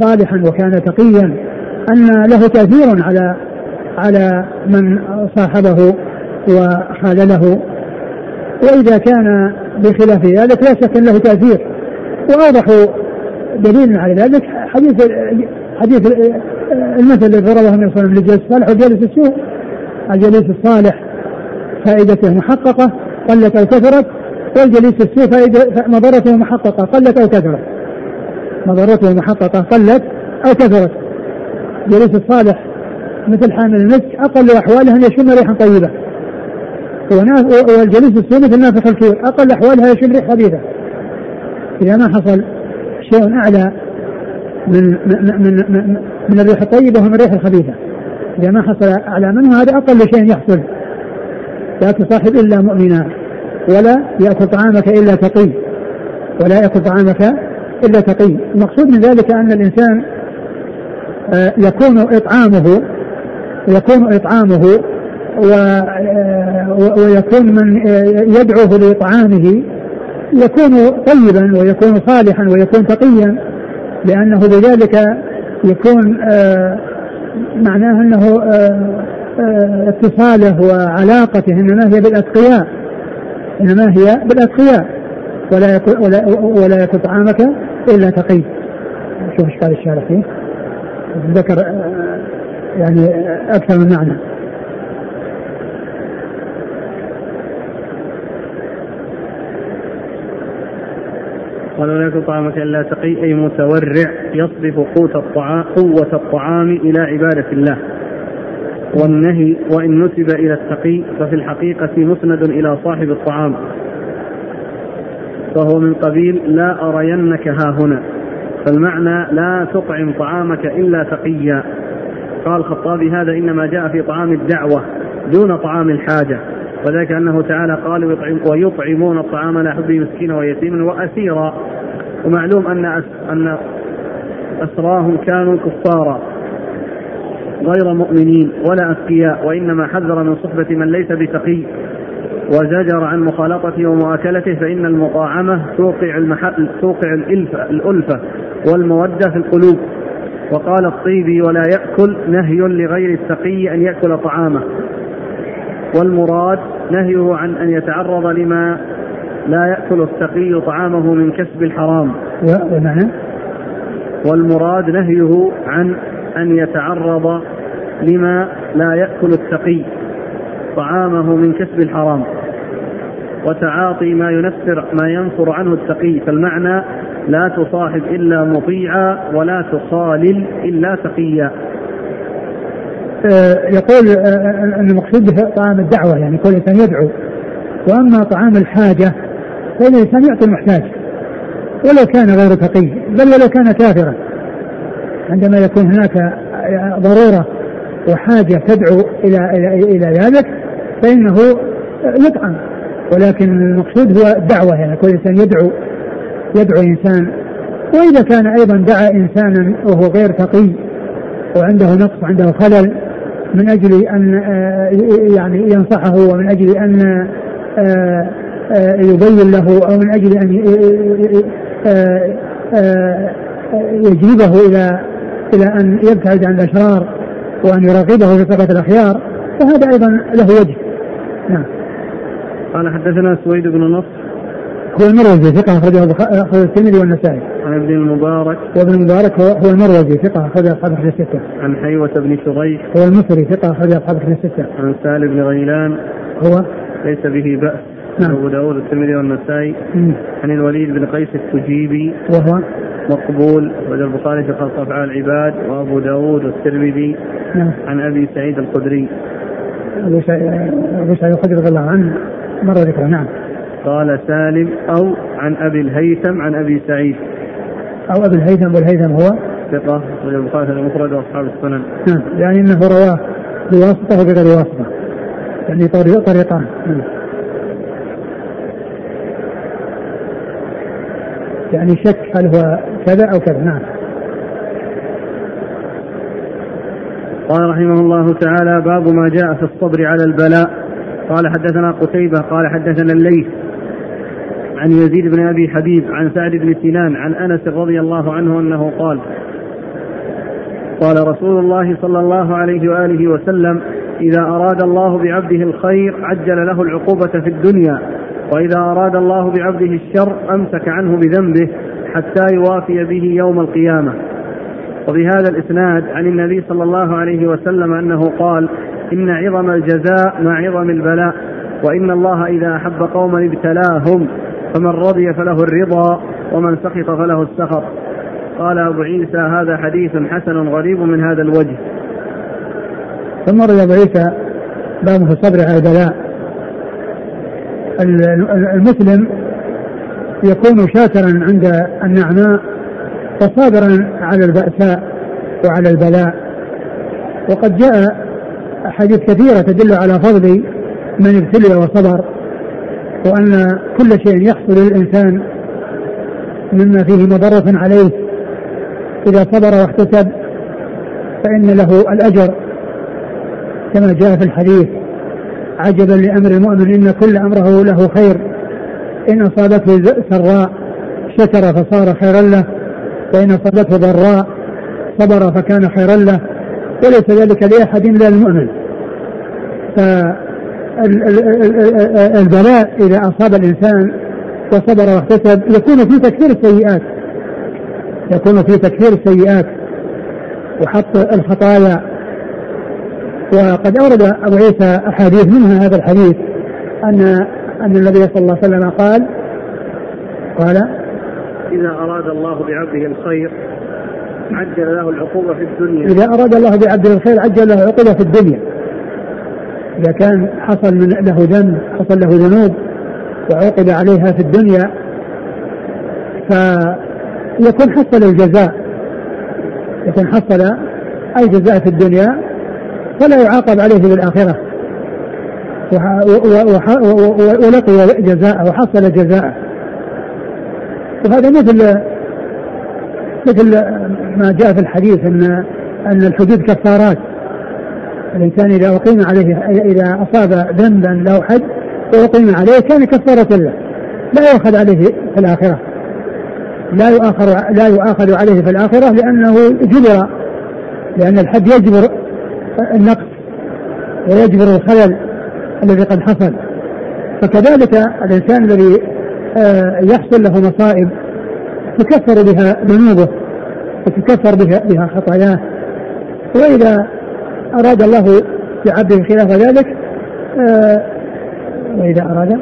صالحا وكان تقيا أن له تاثير على على من صاحبه وخالله. وإذا كان بخلاف ذلك لا شك له تأثير. وأوضح دليل على ذلك حديث حديث المثل الذي ضربه النبي صلى الله عليه وسلم للجليس الصالح. وجالس السوء الجليس الصالح فائدته محققة قلت أو كثرت والجليس السوء فائدة مضرته محققة قلت أو كثرت. مضرته محققة قلت أو كثرت. جليس الصالح مثل حامل المسك أقل أحواله أن يشم ريحا طيبة. والجليس السوء مثل نافخ الكير أقل أحوالها يشم ريح خبيثة. إذا ما حصل شيء أعلى من من من, من الريح الطيبة ومن الريح الخبيثة. إذا ما حصل أعلى منه هذا أقل شيء يحصل. لا تصاحب إلا مؤمنا. ولا يأكل طعامك إلا تقي. ولا يأكل طعامك إلا تقي. المقصود من ذلك أن الإنسان آه، يكون إطعامه يكون إطعامه آه، ويكون من آه، يدعوه لإطعامه يكون طيبا ويكون صالحا ويكون تقيا لأنه بذلك يكون معناه أنه اتصاله وعلاقته إنما هي بالأتقياء. إنما هي بالأتقياء ولا يكون ولا, ولا يكون طعامك إلا تقي. شوف إشكال الشارع فيه. ذكر يعني أكثر من معنى. قال ولا يكون طعامك إلا تقي أي متورع يصرف قوت الطعام قوة الطعام إلى عبادة الله. والنهي وإن نسب إلى التقي ففي الحقيقة مسند إلى صاحب الطعام. فهو من قبيل لا أرينك ها هنا. فالمعنى لا تطعم طعامك إلا تقيا. قال الخطابي هذا إنما جاء في طعام الدعوة دون طعام الحاجة. وذلك أنه تعالى قال ويطعمون الطعام على حبه مسكينا ويتيما وأسيرا. ومعلوم أن أن أسراهم كانوا كفارا. غير مؤمنين ولا أتقياء وإنما حذر من صحبة من ليس بتقي وزجر عن مخالطته ومؤاكلته فإن المطاعمة توقع المحل توقع الألفة, الألفة والمودة في القلوب. وقال الطيبي ولا يأكل نهي لغير التقي أن يأكل طعامه. والمراد نهيه عن أن يتعرض لما لا يأكل التقي طعامه من كسب الحرام. والمراد نهيه عن أن يتعرض لما لا يأكل التقي طعامه من كسب الحرام وتعاطي ما ينفر ما ينفر عنه التقي فالمعنى لا تصاحب إلا مطيعا ولا تخالل إلا تقيا. آه، يقول آه، آه، المقصود به طعام الدعوة يعني كل إنسان يدعو. وأما طعام الحاجة فإن الإنسان يعطي المحتاج ولو كان غير تقي بل ولو كان كافرا. عندما يكون هناك ضرورة وحاجة تدعو إلى إلى إلى ذلك فإنه يطعم ولكن المقصود هو الدعوة يعني كل إنسان يدعو يدعو إنسان. وإذا كان أيضا دعا إنسانا وهو غير تقي وعنده نقص وعنده خلل من أجل أن آه، يعني ينصحه ومن أجل أن آه، آه، يبين له أو من أجل أن يجيبه إلى إلى أن يبتعد عن الأشرار وأن يراقبه في صفة الأخيار فهذا أيضا له وجه نعم قال حدثنا سويد بن نصر هو المروزي ثقة أخرجه أخرج الترمذي والنسائي. عن ابن المبارك. وابن المبارك هو, هو المروزي ثقة أخرج أصحاب الكتب الستة. عن حيوة بن شريح. هو المصري ثقة أخرج أصحاب الكتب الستة. عن سالم بن غيلان. هو ليس به بأس. نعم. أبو داود الترمذي والنسائي. عن الوليد بن قيس التجيبي. وهو؟ مقبول. وجه البخاري في خلق افعال العباد. وأبو داود والترمذي. نعم. عن أبي سعيد الخدري. أبو سعيد الخدري رضي الله عنه مر ذكره. نعم. قال سالم أو عن أبي الهيثم عن أبي سعيد. أو ابي الهيثم والهيثم هو؟ ثقة. وجه البخاري المفرد وأصحاب السنن. نعم. يعني إنه رواه بواسطة وبغير واسطة. يعني طريقان. نعم. يعني شك هل هو كذا أو كذا. نعم. قال رحمه الله تعالى باب ما جاء في الصبر على البلاء. قال حدثنا قتيبة قال حدثنا الليث عن يزيد بن أبي حبيب عن سعد بن سنان عن أنس رضي الله عنه أنه قال قال رسول الله صلى الله عليه وآله وسلم إذا أراد الله بعبده الخير عجل له العقوبة في الدنيا. وإذا أراد الله بعبده الشر أمسك عنه بذنبه حتى يوافي به يوم القيامة. وبهذا الإسناد عن النبي صلى الله عليه وسلم أنه قال إن عظم الجزاء مع عظم البلاء وإن الله إذا أحب قوما ابتلاهم فمن رضي فله الرضا ومن سخط فله السخط. قال أبو عيسى هذا حديث حسن غريب من هذا الوجه. ثم روي أبو عيسى باب في الصبر على البلاء. المسلم يكون شاكرا عند النعماء وصابرا على البأساء وعلى البلاء. وقد جاء أحاديث كثيرة تدل على فضل من ابتلي وصبر وأن كل شيء يحصل للإنسان مما فيه مضرة عليه. إذا صبر واحتسب فإن له الأجر كما جاء في الحديث. عجبا لأمر المؤمن إن كل أمره له خير. إن أصابته سراء شكر فصار خيرا له. وإن أصابته ضراء صبر فكان خيرا له. وليس ذلك لأحد إلا المؤمن. فالبلاء إذا أصاب الإنسان وصبر واحتسب يكون في تكثير السيئات. يكون في تكثير السيئات. وحط الخطايا وقد أورد أبو عيسى أحاديث منها هذا الحديث أن أن النبي صلى الله عليه وسلم قال قال إذا أراد الله بعبده الخير عجل له العقوبة في الدنيا. إذا أراد الله بعبده الخير عجل له العقوبة في الدنيا. إذا كان حصل من له ذنب حصل له ذنوب وعوقب عليها في الدنيا فيكون حصل الجزاء. يكون حصل الجزاء في الدنيا فلا يعاقب عليه في الآخرة. ولقي جزاءه وحصل جزاءه. وهذا مثل مثل ما جاء في الحديث ان أن الحدود كفارات. الإنسان إذا أقيم عليه إذا أصاب ذنبا له حد وأقيم عليه كان كفارة له. لا يؤخذ عليه في الآخرة. لا يؤخر لا يؤاخذ عليه في الآخرة لأنه جبر. لأن الحد يجبر النقص ويجبر الخلل الذي قد حصل. فكذلك الإنسان الذي آه، يحصل له مصائب تكفر بها ذنوبه وتكفر بها, بها خطاياه. وإذا أراد الله بعبده خلاف ذلك آه، وإذا أراد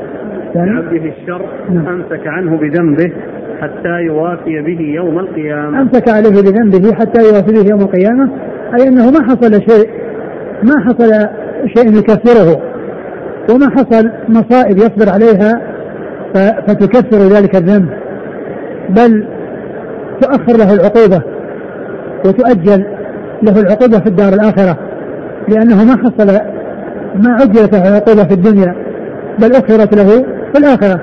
بعبده الشر نعم. أمسك عنه بذنبه حتى يوافي به يوم القيامة. أمسك عليه بذنبه حتى يوافي به يوم القيامة. أي أنه ما حصل شيء ما حصل شيء يكفره وما حصل مصائب يصبر عليها فتكفر ذلك الذنب. بل تؤخر له العقوبة وتؤجل له العقوبة في الدار الآخرة لأنه ما حصل ما عجلت له العقوبة في الدنيا بل أخرت له في الآخرة.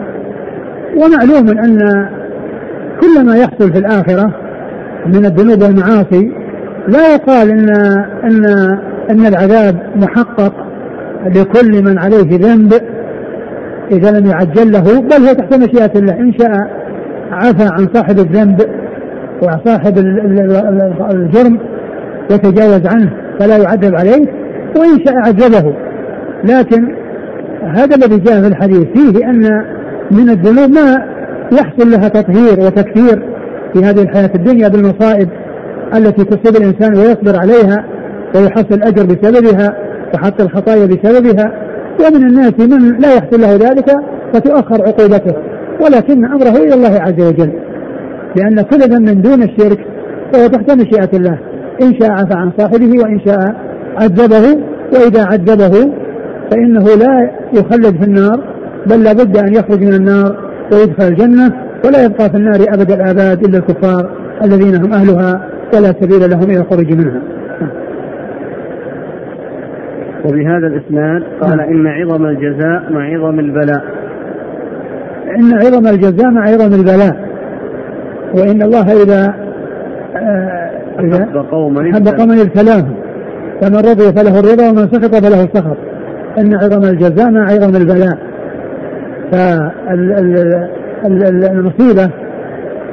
ومعلوم أن كل ما يحصل في الآخرة من الذنوب والمعاصي لا يقال ان ان إن العذاب محقق لكل من عليه ذنب إذا لم يعجل له بل هو تحت مشيئة الله. إن شاء عفى عن صاحب الذنب وصاحب الجرم يتجاوز عنه فلا يعذب عليه وإن شاء عذبه لكن هذا الذي جاء في الحديث فيه أن من الذنوب ما يحصل لها تطهير وتكفير في هذه الحياة الدنيا بالمصائب. التي تصيب الإنسان ويصبر عليها ويحصل الأجر بسببها وحط الخطايا بسببها. ومن الناس من لا يحصل له ذلك فتؤخر عقوبته ولكن أمره إلى الله عز وجل. لأن كل ذنب دون الشرك فهو تحت مشيئة الله. إن شاء عفى عن صاحبه وإن شاء عذبه وإذا عذبه فإنه لا يخلد في النار بل لابد أن يخرج من النار ويدخل الجنة ولا يبقى في النار أبد الآباد إلا الكفار الذين هم أهلها ولا سبيل لهم إلى الخروج منها. وبهذا الإسناد قال نعم. إن عظم الجزاء مع عظم البلاء. إن عظم الجزاء مع عظم البلاء. وإن الله إذا آه إذا حب قوما حب قوما ابتلاهم فمن رضي فله الرضا ومن سخط فله السخط. إن عظم الجزاء مع عظم البلاء. فالمصيبه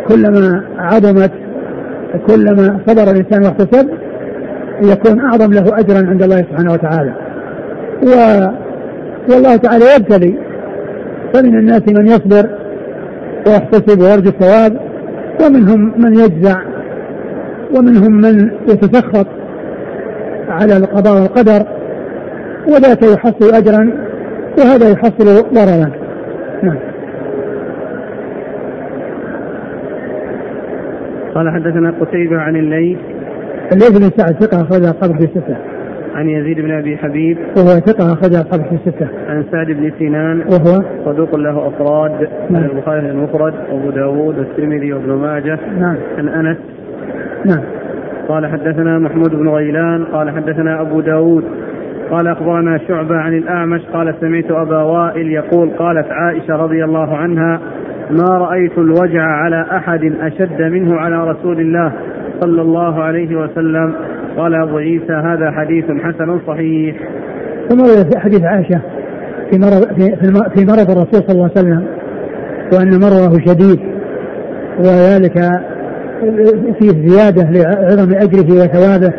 كلما عظمت كلما صبر الإنسان واحتسب يكون أعظم له اجرا عند الله سبحانه وتعالى. و والله تعالى يبتلي. فمن الناس من يصبر ويحتسب ويرجو الثواب ومنهم من يجزع ومنهم من يتسخط على القضاء والقدر وذاك يحصل أجرا وهذا يحصل ضررا. نعم. قال حدثنا قتيبة عن الليث الليث بن سعد ثقة أخرج أصحابه في الستة. عن يزيد بن أبي حبيب وهو ثقة أخرج أصحابه في الستة. عن سعد بن سنان وهو صدوق له أفراد نعم. عن البخاري المفرد وأبو داود والترمذي وابن ماجه نعم عن أنس نعم قال حدثنا محمود بن غيلان قال حدثنا أبو داود قال أخبرنا شعبة عن الأعمش قال سمعت أبا وائل يقول قالت عائشة رضي الله عنها ما رأيت الوجع على أحد أشد منه على رسول الله صلى الله عليه وسلم. قال أبو عيسى هذا حديث حسن صحيح. ثم ورد في حديث عائشة في مرض في, في في مرض الرسول صلى الله عليه وسلم وأن مرضه شديد وذلك فيه زيادة لعظم أجره وثوابه.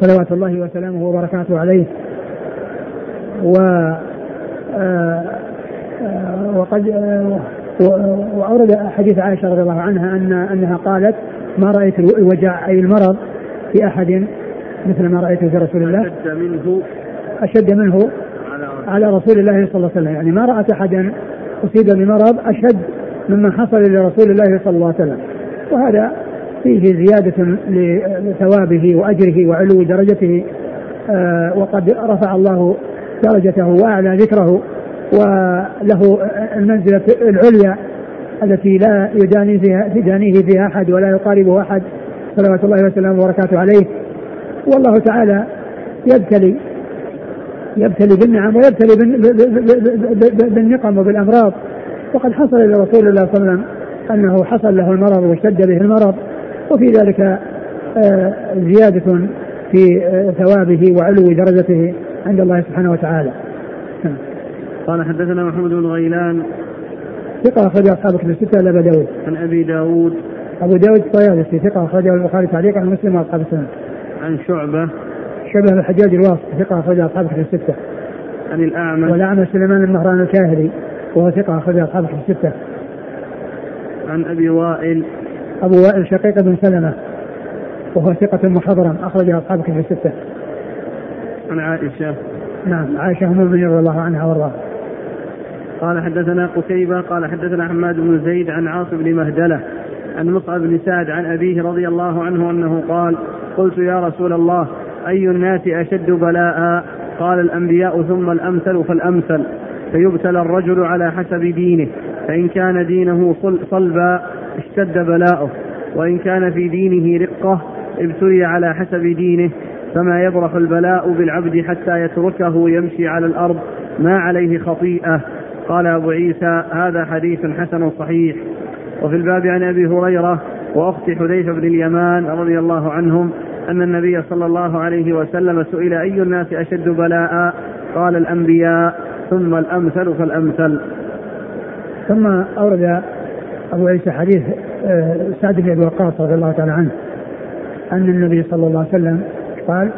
صلوات الله وسلامه وبركاته عليه. و آه، آه، وقد آه، و- وأورد حديث عائشة رضي الله عنها أن أنها قالت ما رأيت الوجع أي المرض في أحد مثل ما رأيته في رسول الله؟ أشد منه؟ أشد منه على رسول الله صلى الله عليه وسلم. يعني ما رأت أحدا أصيب بمرض أشد مما حصل لرسول الله صلى الله عليه وسلم. وهذا فيه زيادة لثوابه وأجره وعلو درجته آه، وقد رفع الله درجته وأعلى ذكره. وله المنزلة العليا التي لا يداني فيها يدانيه فيها أحد ولا يقاربه أحد صلوات الله وسلامه وبركاته عليه. والله تعالى يبتلي يبتلي بالنعم ويبتلي بالنقم وبالأمراض. وقد حصل لرسول الله صلى الله عليه وسلم أنه حصل له المرض واشتد به المرض وفي ذلك آه، زيادة في آه، ثوابه وعلو درجته عند الله سبحانه وتعالى. قال حدثنا محمود بن غيلان ثقة أخرج أصحاب كتب الستة إلا أبا داود. عن أبي داود أبو داود الطيالسي ثقة أخرجه البخاري تعليقا عن مسلم وأصحاب السنة. عن شعبة شبه الحجاج الواسطي ثقة أخرج أصحاب كتب الستة. عن الأعمش والأعمى سليمان النهران الكاهلي وهو ثقة أخرج أصحاب كتب الستة. عن أبي وائل أبو وائل شقيق بن سلمة وهو ثقة محضرا أخرج أصحاب كتب الستة. عن عائشة نعم عائشة أم المؤمنين رضي الله عنها وأرضاها. قال حدثنا قتيبة قال حدثنا حماد بن زيد عن عاصم بن مهدلة عن مصعب بن سعد عن أبيه رضي الله عنه أنه قال قلت يا رسول الله أي الناس أشد بلاء؟ قال الأنبياء ثم الأمثل فالأمثل فيبتلى الرجل على حسب دينه فإن كان دينه صل- صلبا اشتد بلاؤه وإن كان في دينه رقة ابتلي على حسب دينه فما يبرح البلاء بالعبد حتى يتركه يمشي على الأرض ما عليه خطيئة. قال أبو عيسى هذا حديث حسن صحيح. وفي الباب عن أبي هريرة وأخت حذيفة بن اليمان رضي الله عنهم أن النبي صلى الله عليه وسلم سئل أي الناس أشد بلاء؟ قال الأنبياء ثم الأمثل فالأمثل. ثم أورد أبو عيسى حديث آه، سعد بن أبي وقاص رضي الله تعالى عنه أن النبي صلى الله عليه وسلم قال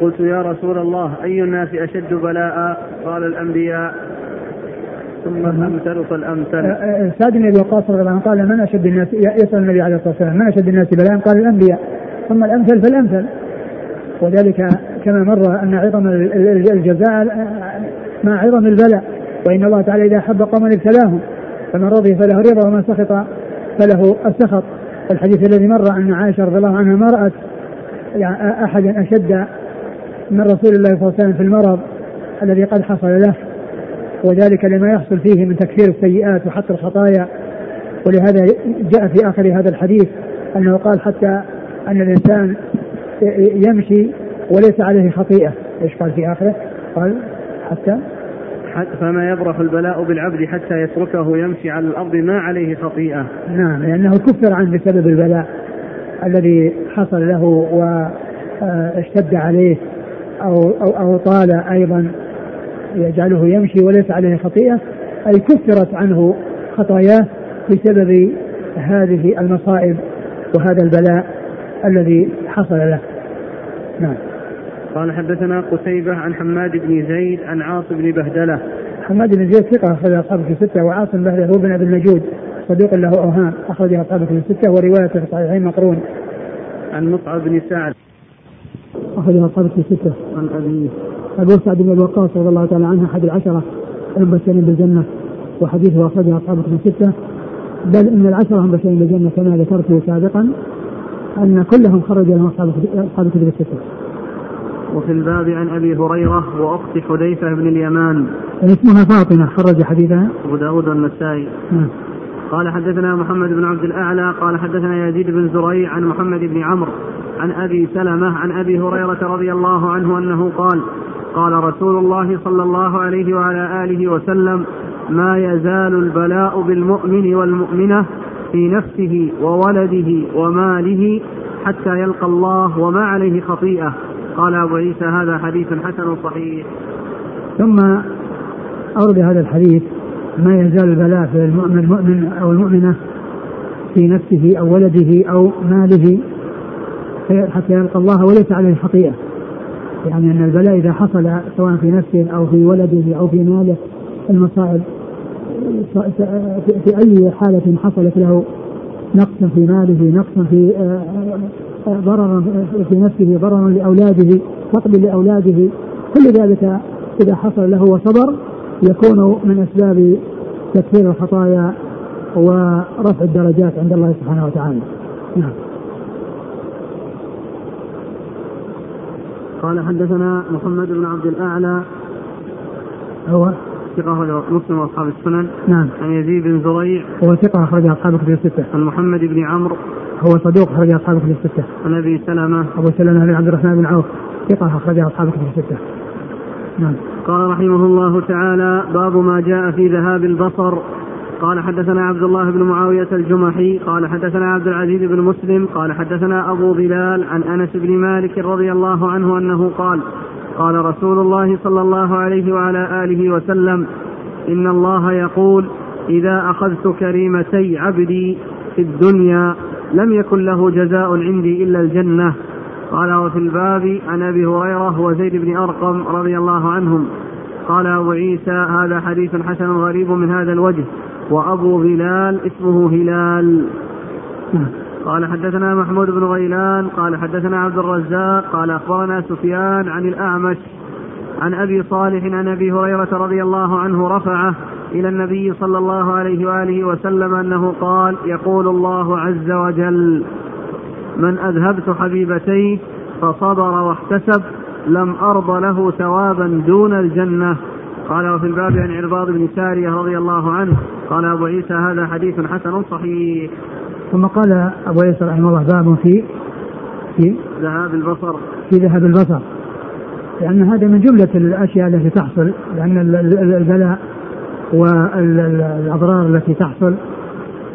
قلت يا رسول الله أي الناس أشد بلاء؟ قال الأنبياء. ثم الأمثل فالأمثل آه، آه، سعد بن أبي وقاص رضي الله عنه قال من أشد الناس؟ يسأل النبي عليه الصلاة والسلام من أشد الناس بلاء؟ قال الأنبياء. ثم الأمثل فالأمثل. وذلك كما مر أن عظم ال- ال- الجزاء آه، مع عظم البلاء. وإن الله تعالى إذا أحب قوما ابتلاهم فمن رضي فله رضا ومن سخط فله السخط. الحديث الذي مر أن عائشة رضي الله عنها ما رأت يعني أحدا أشد من رسول الله صلى الله عليه وسلم في المرض الذي قد حصل له وذلك لما يحصل فيه من تكفير السيئات وحط الخطايا. ولهذا جاء في آخر هذا الحديث أنه قال حتى أن الإنسان يمشي وليس عليه خطيئة. إيش قال في آخره؟ قال حتى حتى فما يبرح البلاء بالعبد حتى يتركه يمشي على الأرض ما عليه خطيئة. نعم لأنه كفر عنه بسبب البلاء الذي حصل له واشتد عليه. أو, أو, أو طال أيضا يجعله يمشي وليس عليه خطيئة أي كفرت عنه خطاياه بسبب هذه المصائب وهذا البلاء الذي حصل له. نعم. قال حدثنا قتيبة عن حماد بن زيد عن عاصم بن بهدلة. حماد بن زيد ثقة أخرج أصحابه في ستة وعاصم بهدلة هو بن أبي النجود صدوق له أوهام أخرجه أصحاب كتب الستة ورواية في الصحيحين مقرون. عن مصعب بن سعد. أخرجه أصحاب كتب الستة عن أبيه أبو سعد بن أبي وقاص رضي الله تعالى عنه أحد العشرة المبشرين بالجنة وحديثه أخرجه أصحاب كتب الستة بل إن العشرة المبشرين بالجنة كما ذكرت سابقا أن كلهم خرج لهم أصحاب كتب الستة وفي الباب عن أبي هريرة وأخت حذيفة بن اليمان. اسمها فاطمة خرج حديثها. أبو داود والنسائي. قال حدثنا محمد بن عبد الأعلى قال حدثنا يزيد بن زريع عن محمد بن عمرو عن أبي سلمة عن أبي هريرة رضي الله عنه أنه قال قال رسول الله صلى الله عليه وعلى آله وسلم ما يزال البلاء بالمؤمن والمؤمنة في نفسه وولده وماله حتى يلقى الله وما عليه خطيئة. قال أبو عيسى هذا حديث حسن صحيح. ثم أورد هذا الحديث ما يزال البلاء في المؤمن المؤمن أو المؤمنة في نفسه أو ولده أو ماله حتى يلقى الله وليس عليه خطيئة. يعني أن البلاء إذا حصل سواء في نفسه أو في ولده أو في ماله المصائب في أي حالة حصلت له نقص في ماله نقص في ضررا في نفسه ضررا لأولاده فقد لأولاده. كل ذلك إذا حصل له وصبر يكون من أسباب تكفير الخطايا ورفع الدرجات عند الله سبحانه وتعالى. نعم. قال حدثنا محمد بن عبد الأعلى هو ثقة أخرجه مسلم وأصحاب السنن. نعم. عن يزيد بن زريع. هو ثقة أخرجه أصحاب الكتب الستة. عن محمد بن عمرو. هو صدوق أخرجه أصحاب الكتب الستة. عن أبي سلمة. أبو سلمة بن عبد الرحمن بن عوف ثقة أخرجه أصحاب الكتب الستة. نعم. قال رحمه الله تعالى باب ما جاء في ذهاب البصر. قال حدثنا عبد الله بن معاوية الجمحي. قال حدثنا عبد العزيز بن مسلم. قال حدثنا أبو بلال عن أنس بن مالك رضي الله عنه أنه قال قال رسول الله صلى الله عليه وعلى آله وسلم إن الله يقول إذا أخذت كريمتي عبدي في الدنيا لم يكن له جزاء عندي إلا الجنة. قال وفي الباب عن أبي هريرة وزيد بن أرقم رضي الله عنهم قال أبو عيسى هذا حديث حسن غريب من هذا الوجه وأبو بلال اسمه هلال. قال حدثنا محمود بن غيلان قال حدثنا عبد الرزاق قال أخبرنا سفيان عن الأعمش عن أبي صالح عن أبي هريرة رضي الله عنه رفعه إلى النبي صلى الله عليه وآله وسلم أنه قال يقول الله عز وجل من أذهبت حبيبتيه فصبر واحتسب لم أرض له ثوابا دون الجنة. قال وفي الباب عن عرباض بن سارية رضي الله عنه قال أبو عيسى هذا حديث حسن صحيح. ثم قال أبو عيسى رحمه الله باب في في ذهاب البصر. في ذهاب البصر. لأن هذا من جملة الأشياء التي تحصل لأن البلاء والأضرار التي تحصل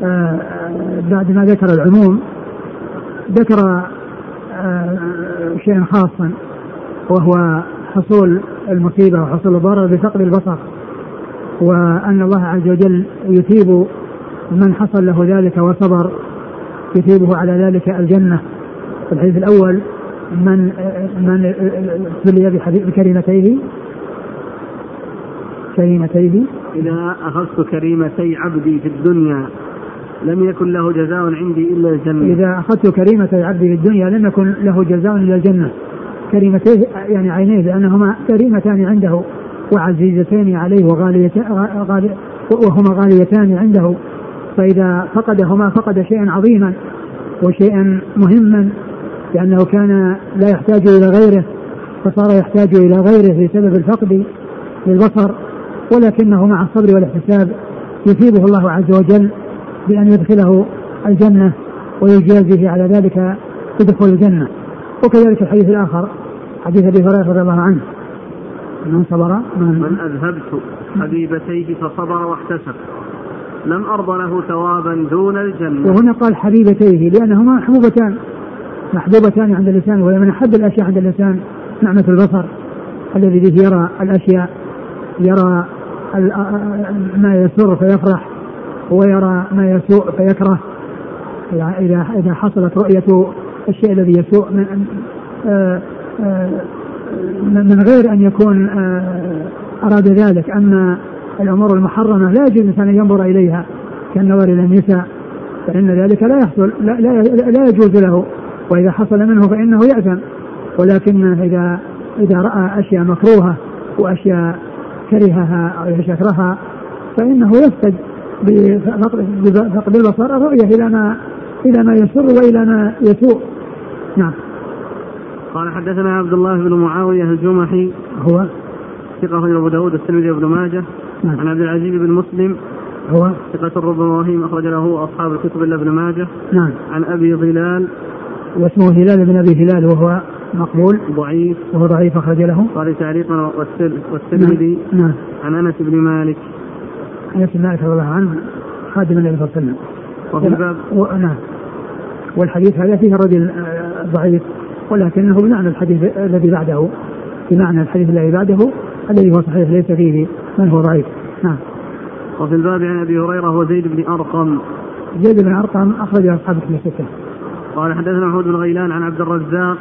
آه، بعد ما ذكر العموم ذكر آه، شيئا خاصا وهو حصول المصيبة وحصول الضرر بفقد البصر وأن الله عز وجل يثيب من حصل له ذلك وصبر يثيبه على ذلك الجنة. في الحديث الأول من من ابتلي بكريمتيه كريمتيه. إذا أخذت كريمتي عبدي في الدنيا لم يكن له جزاء عندي إلا الجنة. إذا أخذت كريمتي عبدي في الدنيا لم يكن له جزاء إلا الجنة. كريمتيه يعني عينيه لأنهما كريمتان عنده وعزيزتان عليه وغاليتان وهما غاليتان عنده. فإذا فقدهما فقد شيئا عظيما وشيئا مهما لأنه كان لا يحتاج إلى غيره فصار يحتاج إلى غيره بسبب الفقد للبصر ولكنه مع الصبر والإحتساب يثيبه الله عز وجل. بأن يدخله الجنة ويجازيه على ذلك بدخول الجنة. وكذلك الحديث الآخر حديث أبي هريرة رضي الله عنه. من صبر؟ من, من أذهبت حبيبتيه فصبر واحتسب. لم أرض له ثوابا دون الجنة. وهنا قال حبيبتيه لأنهما محبوبتان. محبوبتان عند الإنسان وهي من أحب الأشياء عند الإنسان نعمة البصر الذي به يرى الأشياء يرى ما يسر فيفرح. ويرى ما يسوء فيكره. إذا إذا حصلت رؤية الشيء الذي يسوء من من غير أن يكون أراد ذلك. أما الأمور المحرمة لا يجوز الإنسان أن ينظر إليها كالنظر إلى النساء فإن ذلك لا يحصل لا, لا, لا يجوز له. وإذا حصل منه فإنه يأثم. ولكن إذا إذا رأى أشياء مكروهة وأشياء كرهها أو يكرهها فإنه يفقد بفقد البصر الرؤية إلى ما إلى ما يسر وإلى ما يسوء. نعم. قال حدثنا عبد الله بن معاوية الجمحي. هو؟ ثقة غير أبو داود الترمذي وابن ماجه. نعم. عن عبد العزيز بن مسلم. هو؟ ثقة ربما وهيم أخرج له أصحاب الكتب إلا ابن ماجه. نعم. عن أبي ظلال واسمه هلال بن أبي هلال وهو مقبول. ضعيف. وهو ضعيف أخرج له. قال تعليقا والترمذي نعم. نعم. عن أنس بن مالك. أنس بن مالك رضي الله عنه خادم النبي صلى الله عليه وسلم. وفي الباب. نعم. والحديث هذا فيه الرجل ضعيف ولكنه بمعنى الحديث الذي بعده بمعنى الحديث الذي بعده الذي هو صحيح ليس فيه من هو ضعيف. نعم. وفي الباب عن أبي هريرة وزيد بن أرقم. زيد بن أرقم أخرج أصحاب في الستة. قال حدثنا محمود بن غيلان عن عبد الرزاق.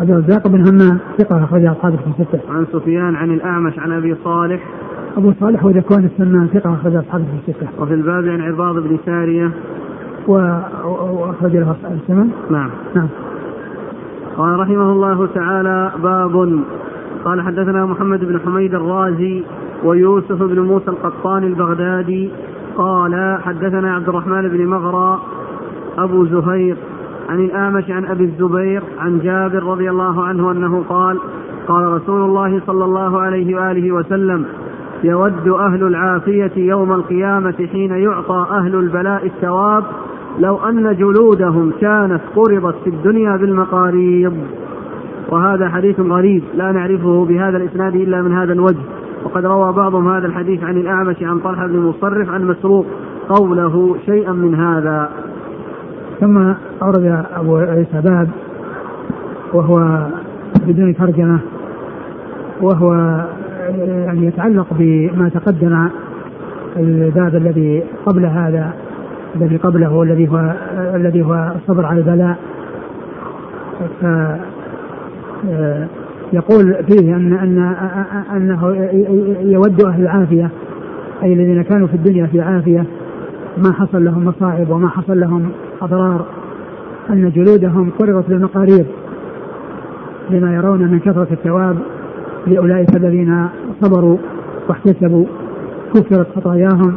عبد الرزاق بن همام ثقة أخرج أصحاب في الستة. عن سفيان عن الأعمش عن أبي صالح. أبو صالح وذكوان السمان ثقة أخرج أصحاب في الستة. وفي الباب عن عباض بن سارية. وأخرج له أصحاب السنن. نعم. نعم. قال رحمه الله تعالى باب قال حدثنا محمد بن حميد الرازي ويوسف بن موسى القطان البغدادي قال حدثنا عبد الرحمن بن مغرى أبو زهير عن الأعمش عن أبي الزبير عن جابر رضي الله عنه أنه قال قال رسول الله صلى الله عليه وآله وسلم يود أهل العافية يوم القيامة حين يعطى أهل البلاء الثواب لو أن جلودهم كانت قرضت في الدنيا بالمقاريض. وهذا حديث غريب لا نعرفه بهذا الإسناد إلا من هذا الوجه. وقد روى بعضهم هذا الحديث عن الأعمش عن طلحة بن مصرف عن مسروق قوله شيئا من هذا. ثم أورد أبو عيسى باب وهو بدون ترجمة وهو يعني يتعلق بما تقدم الباب الذي قبل هذا الذي قبله والذي هو الذي هو الصبر على البلاء. يقول فيه أن أن أنه يود أهل العافية أي الذين كانوا في الدنيا في عافيه ما حصل لهم مصائب وما حصل لهم أضرار أن جلودهم قرضت بالمقارير لما يرون من كثرة الثواب. لأولئك الذين صبروا واحتسبوا كفرت خطاياهم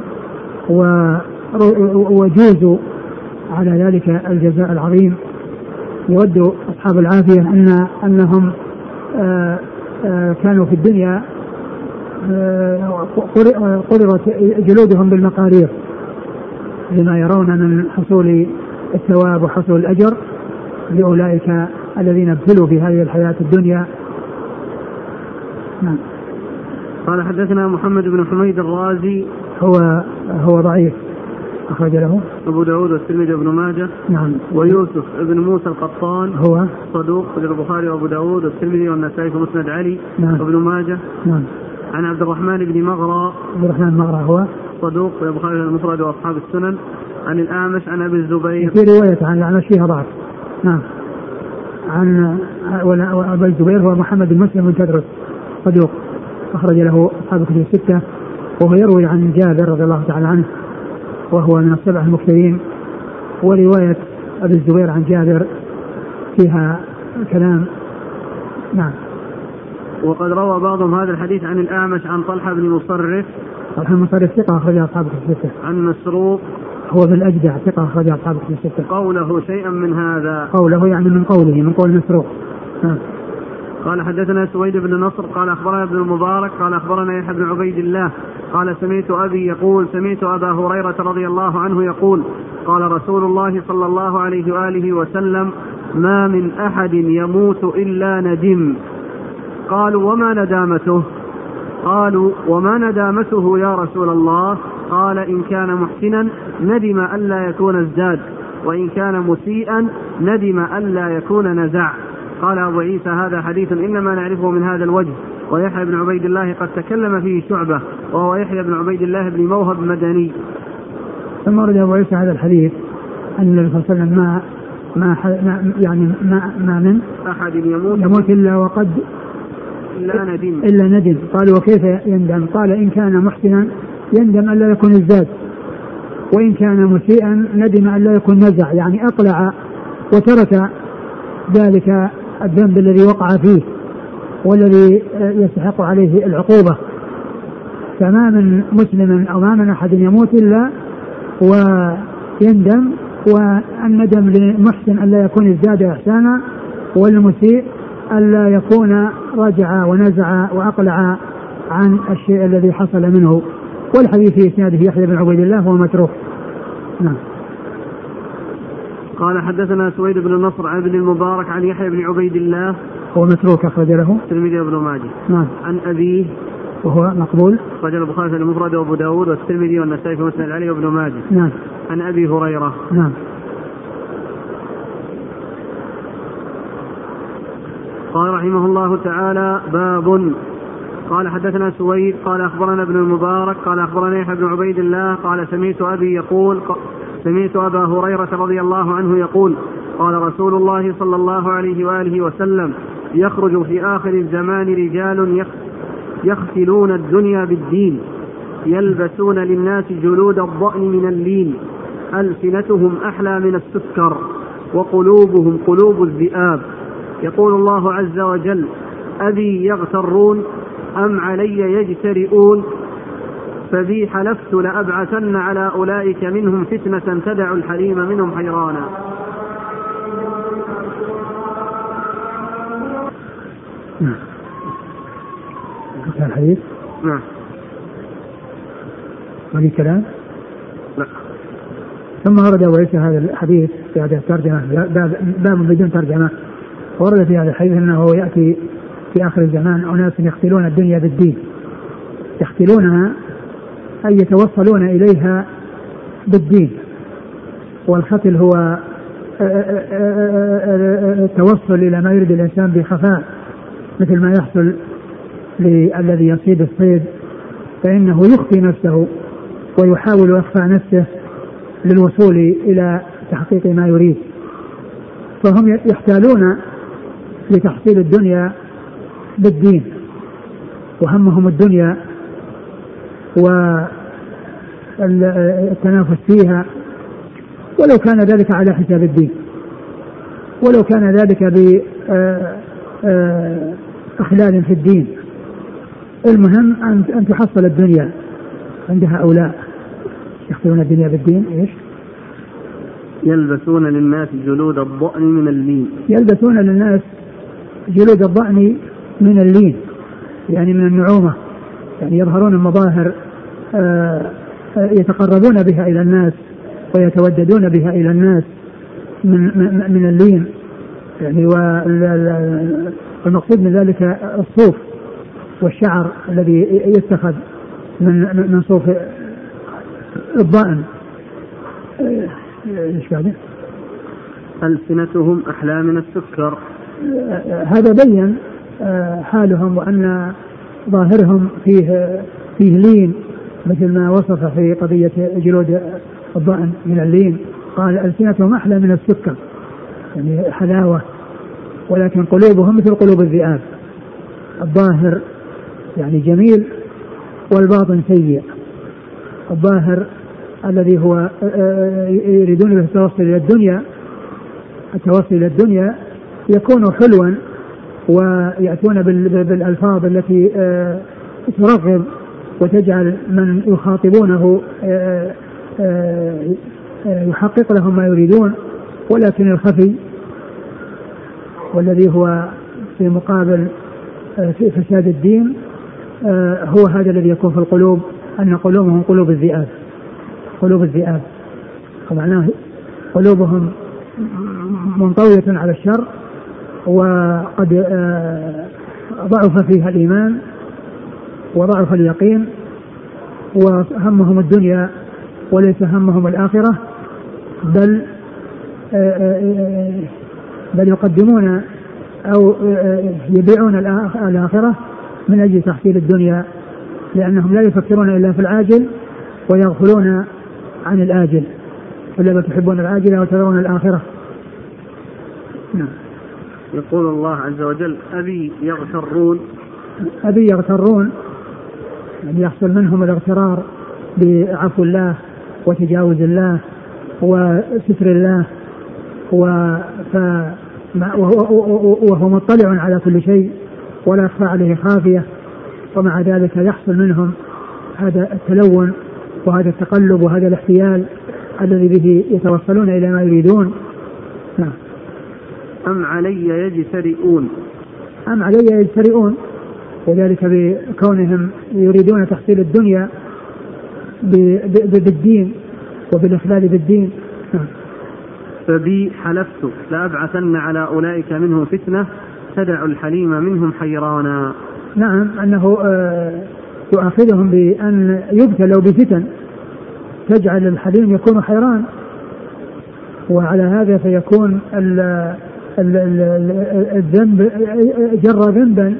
وجوزوا على ذلك الجزاء العظيم. يود أصحاب العافية ان أنهم آه، آه، كانوا في الدنيا آه، قررت جلودهم بالمقارير لما يرون من حصول الثواب وحصول الأجر لأولئك الذين ابتلوا في هذه الحياة الدنيا نعم قال حدثنا محمد بن حميد الرازي. هو هو ضعيف. أخرج له. أبو داود والترمذي وابن ماجه. نعم. ويوسف ابن موسى القطان. هو؟ صدوق في البخاري وأبو داود والترمذي والنسائي في مسند علي نعم. وابن ماجه. نعم. عن عبد الرحمن بن مغرى. عبد الرحمن بن مغرى هو؟ صدوق في البخاري المفرد وأصحاب السنن. عن الأعمش عن أبي الزبير. في رواية عن الأعمش فيها ضعف. نعم. عن أبي الزبير هو محمد بن مسلم بن تدرس. صدوق أخرج له أصحاب الكتب الستة وهو يروي عن جابر رضي الله تعالى عنه وهو من السبع المكثرين ورواية أبي الزبير عن جابر فيها كلام. نعم. وقد روى بعضهم هذا الحديث عن الأعمش عن طلحة بن مصرف. طلحة بن مصرف ثقة أخرج أصحاب الستة. عن مسروق. هو في الأجدع ثقة أخرج أصحاب الستة. قوله شيئا من هذا. قوله يعني من قوله من قول مسروق. نعم. قال حدثنا سويد بن نصر قال أخبرنا ابن المبارك قال أخبرنا يحيى بن عبيد الله قال سمعت أبي يقول سمعت أبا هريرة رضي الله عنه يقول قال رسول الله صلى الله عليه وآله وسلم ما من أحد يموت إلا ندم. قالوا وما ندامته؟ قالوا وما ندامته يا رسول الله؟ قال إن كان محسنا ندم الا يكون ازداد وإن كان مسيئا ندم الا يكون نزع. قال أبو عيسى هذا حديث إنما نعرفه من هذا الوجه. ويحيى بن عبيد الله قد تكلم فيه شعبة وهو يحيى بن عبيد الله بن موهب مدني ثم ورد أبو عيسى هذا الحديث أن النبي صلى الله عليه وسلم ما ما يعني ما ما من أحد يموت. يموت إلا وقد إلا ندم. إلا ندم. قال وكيف يندم؟ قال إن كان محسنا يندم ألا يكون ازداد وإن كان مسيئا ندم أن لا يكون نزع يعني أقلع وترك ذلك الذنب الذي وقع فيه والذي يستحق عليه العقوبة. فما من مسلم أو ما من أحد يموت إلا ويندم والندم للمحسن ألا يكون ازداد إحسانا والمسيء ألا يكون رجع ونزع وأقلع عن الشيء الذي حصل منه. والحديث في إسناده يحيى بن عبيد الله هو متروك نعم. قال حدثنا سويد بن النصر عن ابن المبارك عن يحيى بن عبيد الله. هو متروك أخرج له. الترمذي وابن ماجه. نعم. عن أبيه. وهو مقبول. أخرج البخاري في المفرد وأبو داود والترمذي والنسائي في مسند علي وابن ماجه. نعم. عن أبي هريرة. نعم. قال رحمه الله تعالى باب. قال حدثنا سويد قال أخبرنا ابن المبارك قال أخبرنا يحيى بن عبيد الله قال سمعت أبي يقول سمعت أبا هريرة رضي الله عنه يقول قال رسول الله صلى الله عليه وآله وسلم يخرج في آخر الزمان رجال يختلون الدنيا بالدين يلبسون للناس جلود الضأن من اللين ألسنتهم أحلى من السكر وقلوبهم قلوب الذئاب. يقول الله عز وجل أبي يغترون أم علي يجترئون؟ فبي حلفت لأبعثن على أولئك منهم فتنة تدع الحليم منهم حيرانا. نعم. الحديث؟ نعم. ولي كلام لا. ثم ورد أبو عيسى هذا الحديث في هذه الترجمة باب, باب بدون ترجمة. ورد في هذا الحديث أنه يأتي في آخر الزمان أناس يختلون الدنيا بالدين. يختلونها أي يتوصلون إليها بالدين. والختل هو التوصل إلى ما يريد الإنسان بخفاء مثل ما يحصل للذي يصيد الصيد فإنه يخفي نفسه ويحاول إخفاء نفسه للوصول إلى تحقيق ما يريد. فهم يحتالون لتحصيل الدنيا بالدين وهمهم الدنيا والتنافس فيها ولو كان ذلك على حساب الدين ولو كان ذلك بإخلال في الدين. المهم أن تحصل الدنيا عند هؤلاء يخطرون الدنيا بالدين إيش؟ يلبسون للناس جلود الضأن من اللين. يلبسون للناس جلود الضأن من اللين يعني من النعومة يعني يظهرون المظاهر آه، آه، يتقربون بها إلى الناس ويتوددون بها إلى الناس من من اللين. يعني والمقصود من ذلك الصوف والشعر الذي يتخذ من من صوف الضأن إيش بعده؟ ألسنتهم أحلى من السكر. هذا بين حالهم وأن ظاهرهم فيه فيه لين. مثل ما وصف في قضية جلود الضأن من اللين قال ألسنتهم أحلى من السكر يعني حلاوة ولكن قلوبهم مثل قلوب الذئاب الظاهر يعني جميل والباطن سيء الظاهر الذي هو آه، آه، يريدون به التوصل إلى الدنيا التوصل إلى الدنيا يكون حلوا ويأتون بالألفاظ التي آه، ترغب وتجعل من يخاطبونه يحقق لهم ما يريدون ولكن الخفي والذي هو في مقابل فساد الدين هو هذا الذي يكون في القلوب أن قلوبهم قلوب الذئاب قلوب الذئاب. ومعناه قلوبهم منطوية على الشر وقد آه، ضعف فيها الإيمان وضعف اليقين وهمهم الدنيا وليس همهم الآخرة بل آه، آه، بل يقدمون أو يبيعون الآخرة من أجل تحصيل الدنيا لأنهم لا يفكرون إلا في العاجل ويغفلون عن الآجل ولا تحبون العاجلة وتذرون الآخرة. نعم. يقول الله عز وجل أبي يغترون أبي يغترون يعني يحصل منهم الاغترار بعفو الله وتجاوز الله وستر الله و وهو مطلع على كل شيء ولا يخفى عليه خافية ومع ذلك يحصل منهم هذا التلون وهذا التقلب وهذا الاحتيال الذي به يتوصلون إلى ما يريدون. نعم. أم علي يجترئون؟ أم علي يجترئون؟ وذلك بكونهم يريدون تحصيل الدنيا بالدين وبالإخلال بالدين. نعم. فبي حلفت لأبعثن على أولئك منهم فتنة تدع الحليم منهم حيرانا. نعم أنه آه، يؤاخذهم بأن يبتلوا بفتن تجعل الحليم يكون حيران. وعلى هذا فيكون الذنب جر ذنبا.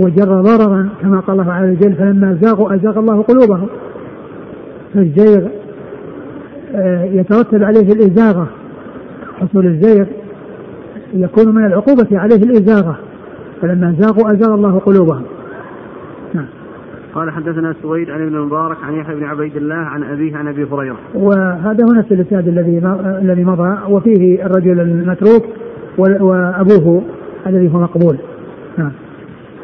وجر ضررا كما قال الله عز وجل فلما زاغوا أزاغ الله قلوبهم فالزيغ آه، يترتب عليه الإزاغة حصول الزيغ يكون من العقوبة عليه الإزاغة فلما زاغوا أزاغ الله قلوبهم نعم قال حدثنا سويد عن ابن المبارك عن يحيى بن عبيد الله عن أبيه عن أبي هريرة. وهذا هو نفس الإسناد الذي الذي مضى وفيه الرجل المتروك وأبوه الذي هو مقبول. نعم.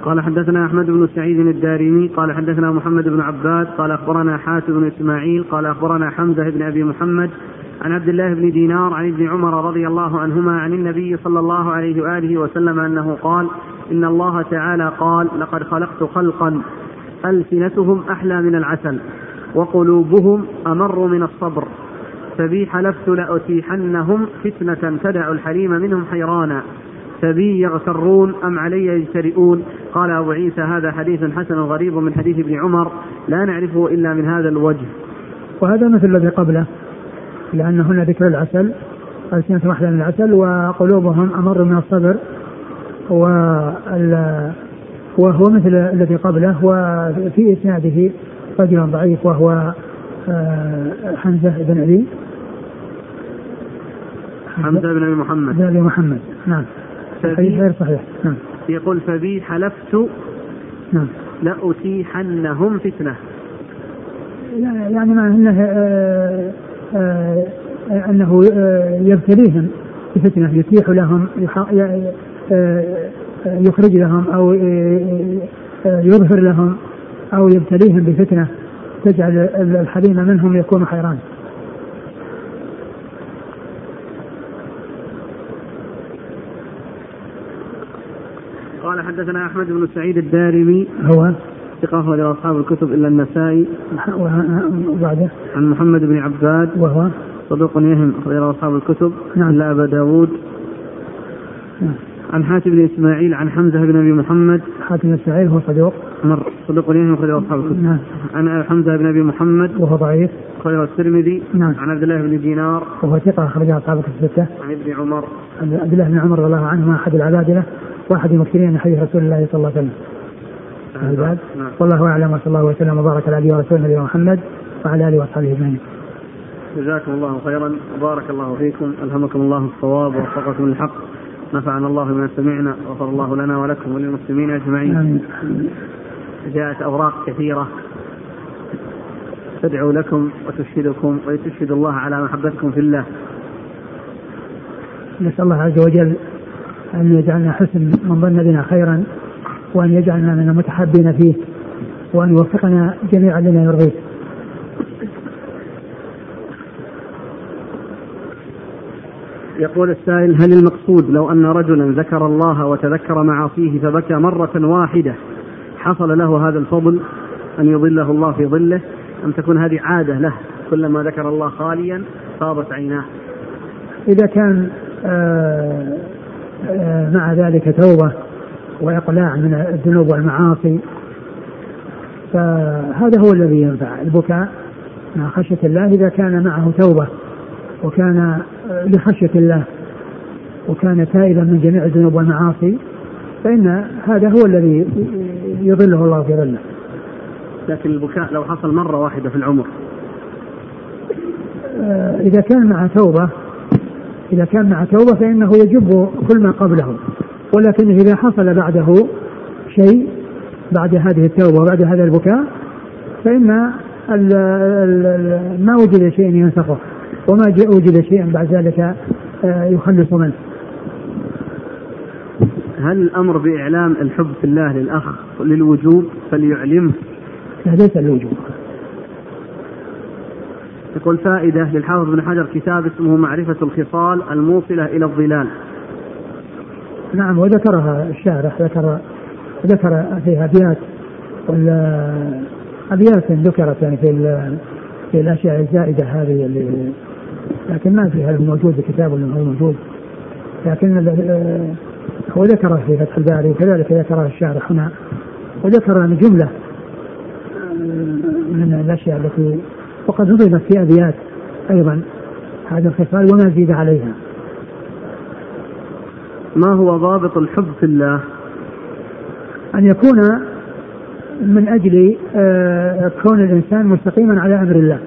قال حدثنا أحمد بن سعيد الدارمي قال حدثنا محمد بن عباد قال أخبرنا حاتم بن إسماعيل قال أخبرنا حمزة بن أبي محمد عن عبد الله بن دينار عن ابن عمر رضي الله عنهما عن النبي صلى الله عليه وآله وسلم أنه قال إن الله تعالى قال لقد خلقت خلقا ألسنتهم أحلى من العسل وقلوبهم أمر من الصبر فبي حلفت لأتيحنهم فتنة تدع الحليم منهم حيرانا فبي يغترون أم علي يجترئون قال أبو عيسى هذا حديث حسن غريب من حديث ابن عمر لا نعرفه إلا من هذا الوجه. وهذا مثل الذي قبله لأن هنا ذكر العسل ألسنتهم أحلى من العسل وقلوبهم أمر من الصبر وهو مثل الذي قبله وفي إسناده رجل ضعيف وهو آه، حمزة بن علي. حمزة بن أبي محمد. بن أبي محمد نعم. الحديث غير صحيح. نعم. يقول فبي حلفت نعم. لأتيحنهم فتنة. يعني معنى إنه آه، آه، أنه آه، يبتليهم بفتنة يتيح لهم يخرج لهم أو يظهر لهم أو يبتليهم بفتنة تجعل الحليم منهم يكون حيران. حدثنا أحمد بن سعيد الدارمي. هو؟ ثقة أخرج أصحاب الكتب إلا النسائي. وبعده؟ عن محمد بن عباد. وهو؟ صدوق يهم أخرج أصحاب الكتب. نعم. إلا أبا داود. نعم عن حاتم بن إسماعيل عن حمزة بن أبي محمد. حاتم بن إسماعيل هو صدوق؟ مر. صدوق يهم أخرج أصحاب الكتب. نعم. عن حمزة بن أبي محمد. وهو ضعيف؟ أخرج الترمذي. نعم. عن عبد الله بن دينار. وهو ثقة أخرج أصحاب الكتب الستة. عن ابن عمر. عبد الله بن عمر رضي الله عنهما أحد العبادلة واحد المكثرين من حديث رسول الله صلى الله عليه وسلم العباد نعم. والله أعلم وصلى الله وسلم وبارك على نبينا ورسوله نبينا محمد وعلى آله وأصحابه أجمعين. جزاكم الله خيرا وبارك الله فيكم ألهمكم الله الصواب ووفقكم للحق نفعنا الله بما سمعنا غفر الله لنا ولكم وللمسلمين أجمعين. آمين. جاءت أوراق كثيرة تدعو لكم وتشهدكم وتشهد الله على محبتكم في الله. نسأل الله عز وجل أن يجعلنا حسن من ظن بنا خيرا وأن يجعلنا من المتحابين فيه وأن يوفقنا جميعا لما يرضيه. يقول السائل هل المقصود لو أن رجلا ذكر الله وتذكر معاصيه فبكى مرة واحدة حصل له هذا الفضل أن يظله الله في ظله أم تكون هذه عادة له كلما ذكر الله خاليا فاضت عيناه؟ إذا كان آه، مع ذلك توبة وإقلاع من الذنوب والمعاصي. فهذا هو الذي ينفع البكاء مع خشية الله إذا كان معه توبة وكان لخشية الله وكان تائبا من جميع الذنوب والمعاصي فإن هذا هو الذي يظله الله في ظله. لكن البكاء لو حصل مرة واحدة في العمر. آه، إذا كان مع توبة إذا كان مع توبة فإنه يجب كل ما قبله ولكن إذا حصل بعده شيء بعد هذه التوبة وبعد هذا البكاء فإن ما وجد شيء ينسخه وما وجد شيء بعد ذلك آه، يخلص منه هل الأمر باعلام الحب في الله للأخ للوجوب فليعلمه؟ لا ليس الوجوب يقول فائدة للحافظ بن حجر كتاب اسمه معرفة الخصال الموصلة إلى الظلال. نعم وذكرها الشارح ذكر ذكر فيها أبيات أبيات ذكرت يعني في في الأشياء الزائدة هذه اللي لكن ما فيها الموجود في كتاب ولا موجود. لكن هو ذكره في فتح الباري وكذلك ذكرها الشارح هنا. وذكر جملة من الأشياء التي وقد نظمت في أبيات أيضا. هذا الخصال وما زيد عليها. ما هو ضابط الحب في الله؟ أن يكون من أجل آه، كون الإنسان مستقيما على أمر الله.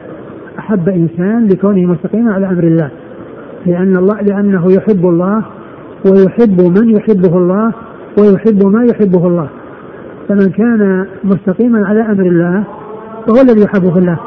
أحب إنسان لكونه مستقيما على أمر الله. لأن الله لأنه يحب الله ويحب من يحبه الله ويحب ما يحبه الله. فمن كان مستقيما على أمر الله فهو الذي يحبه الله.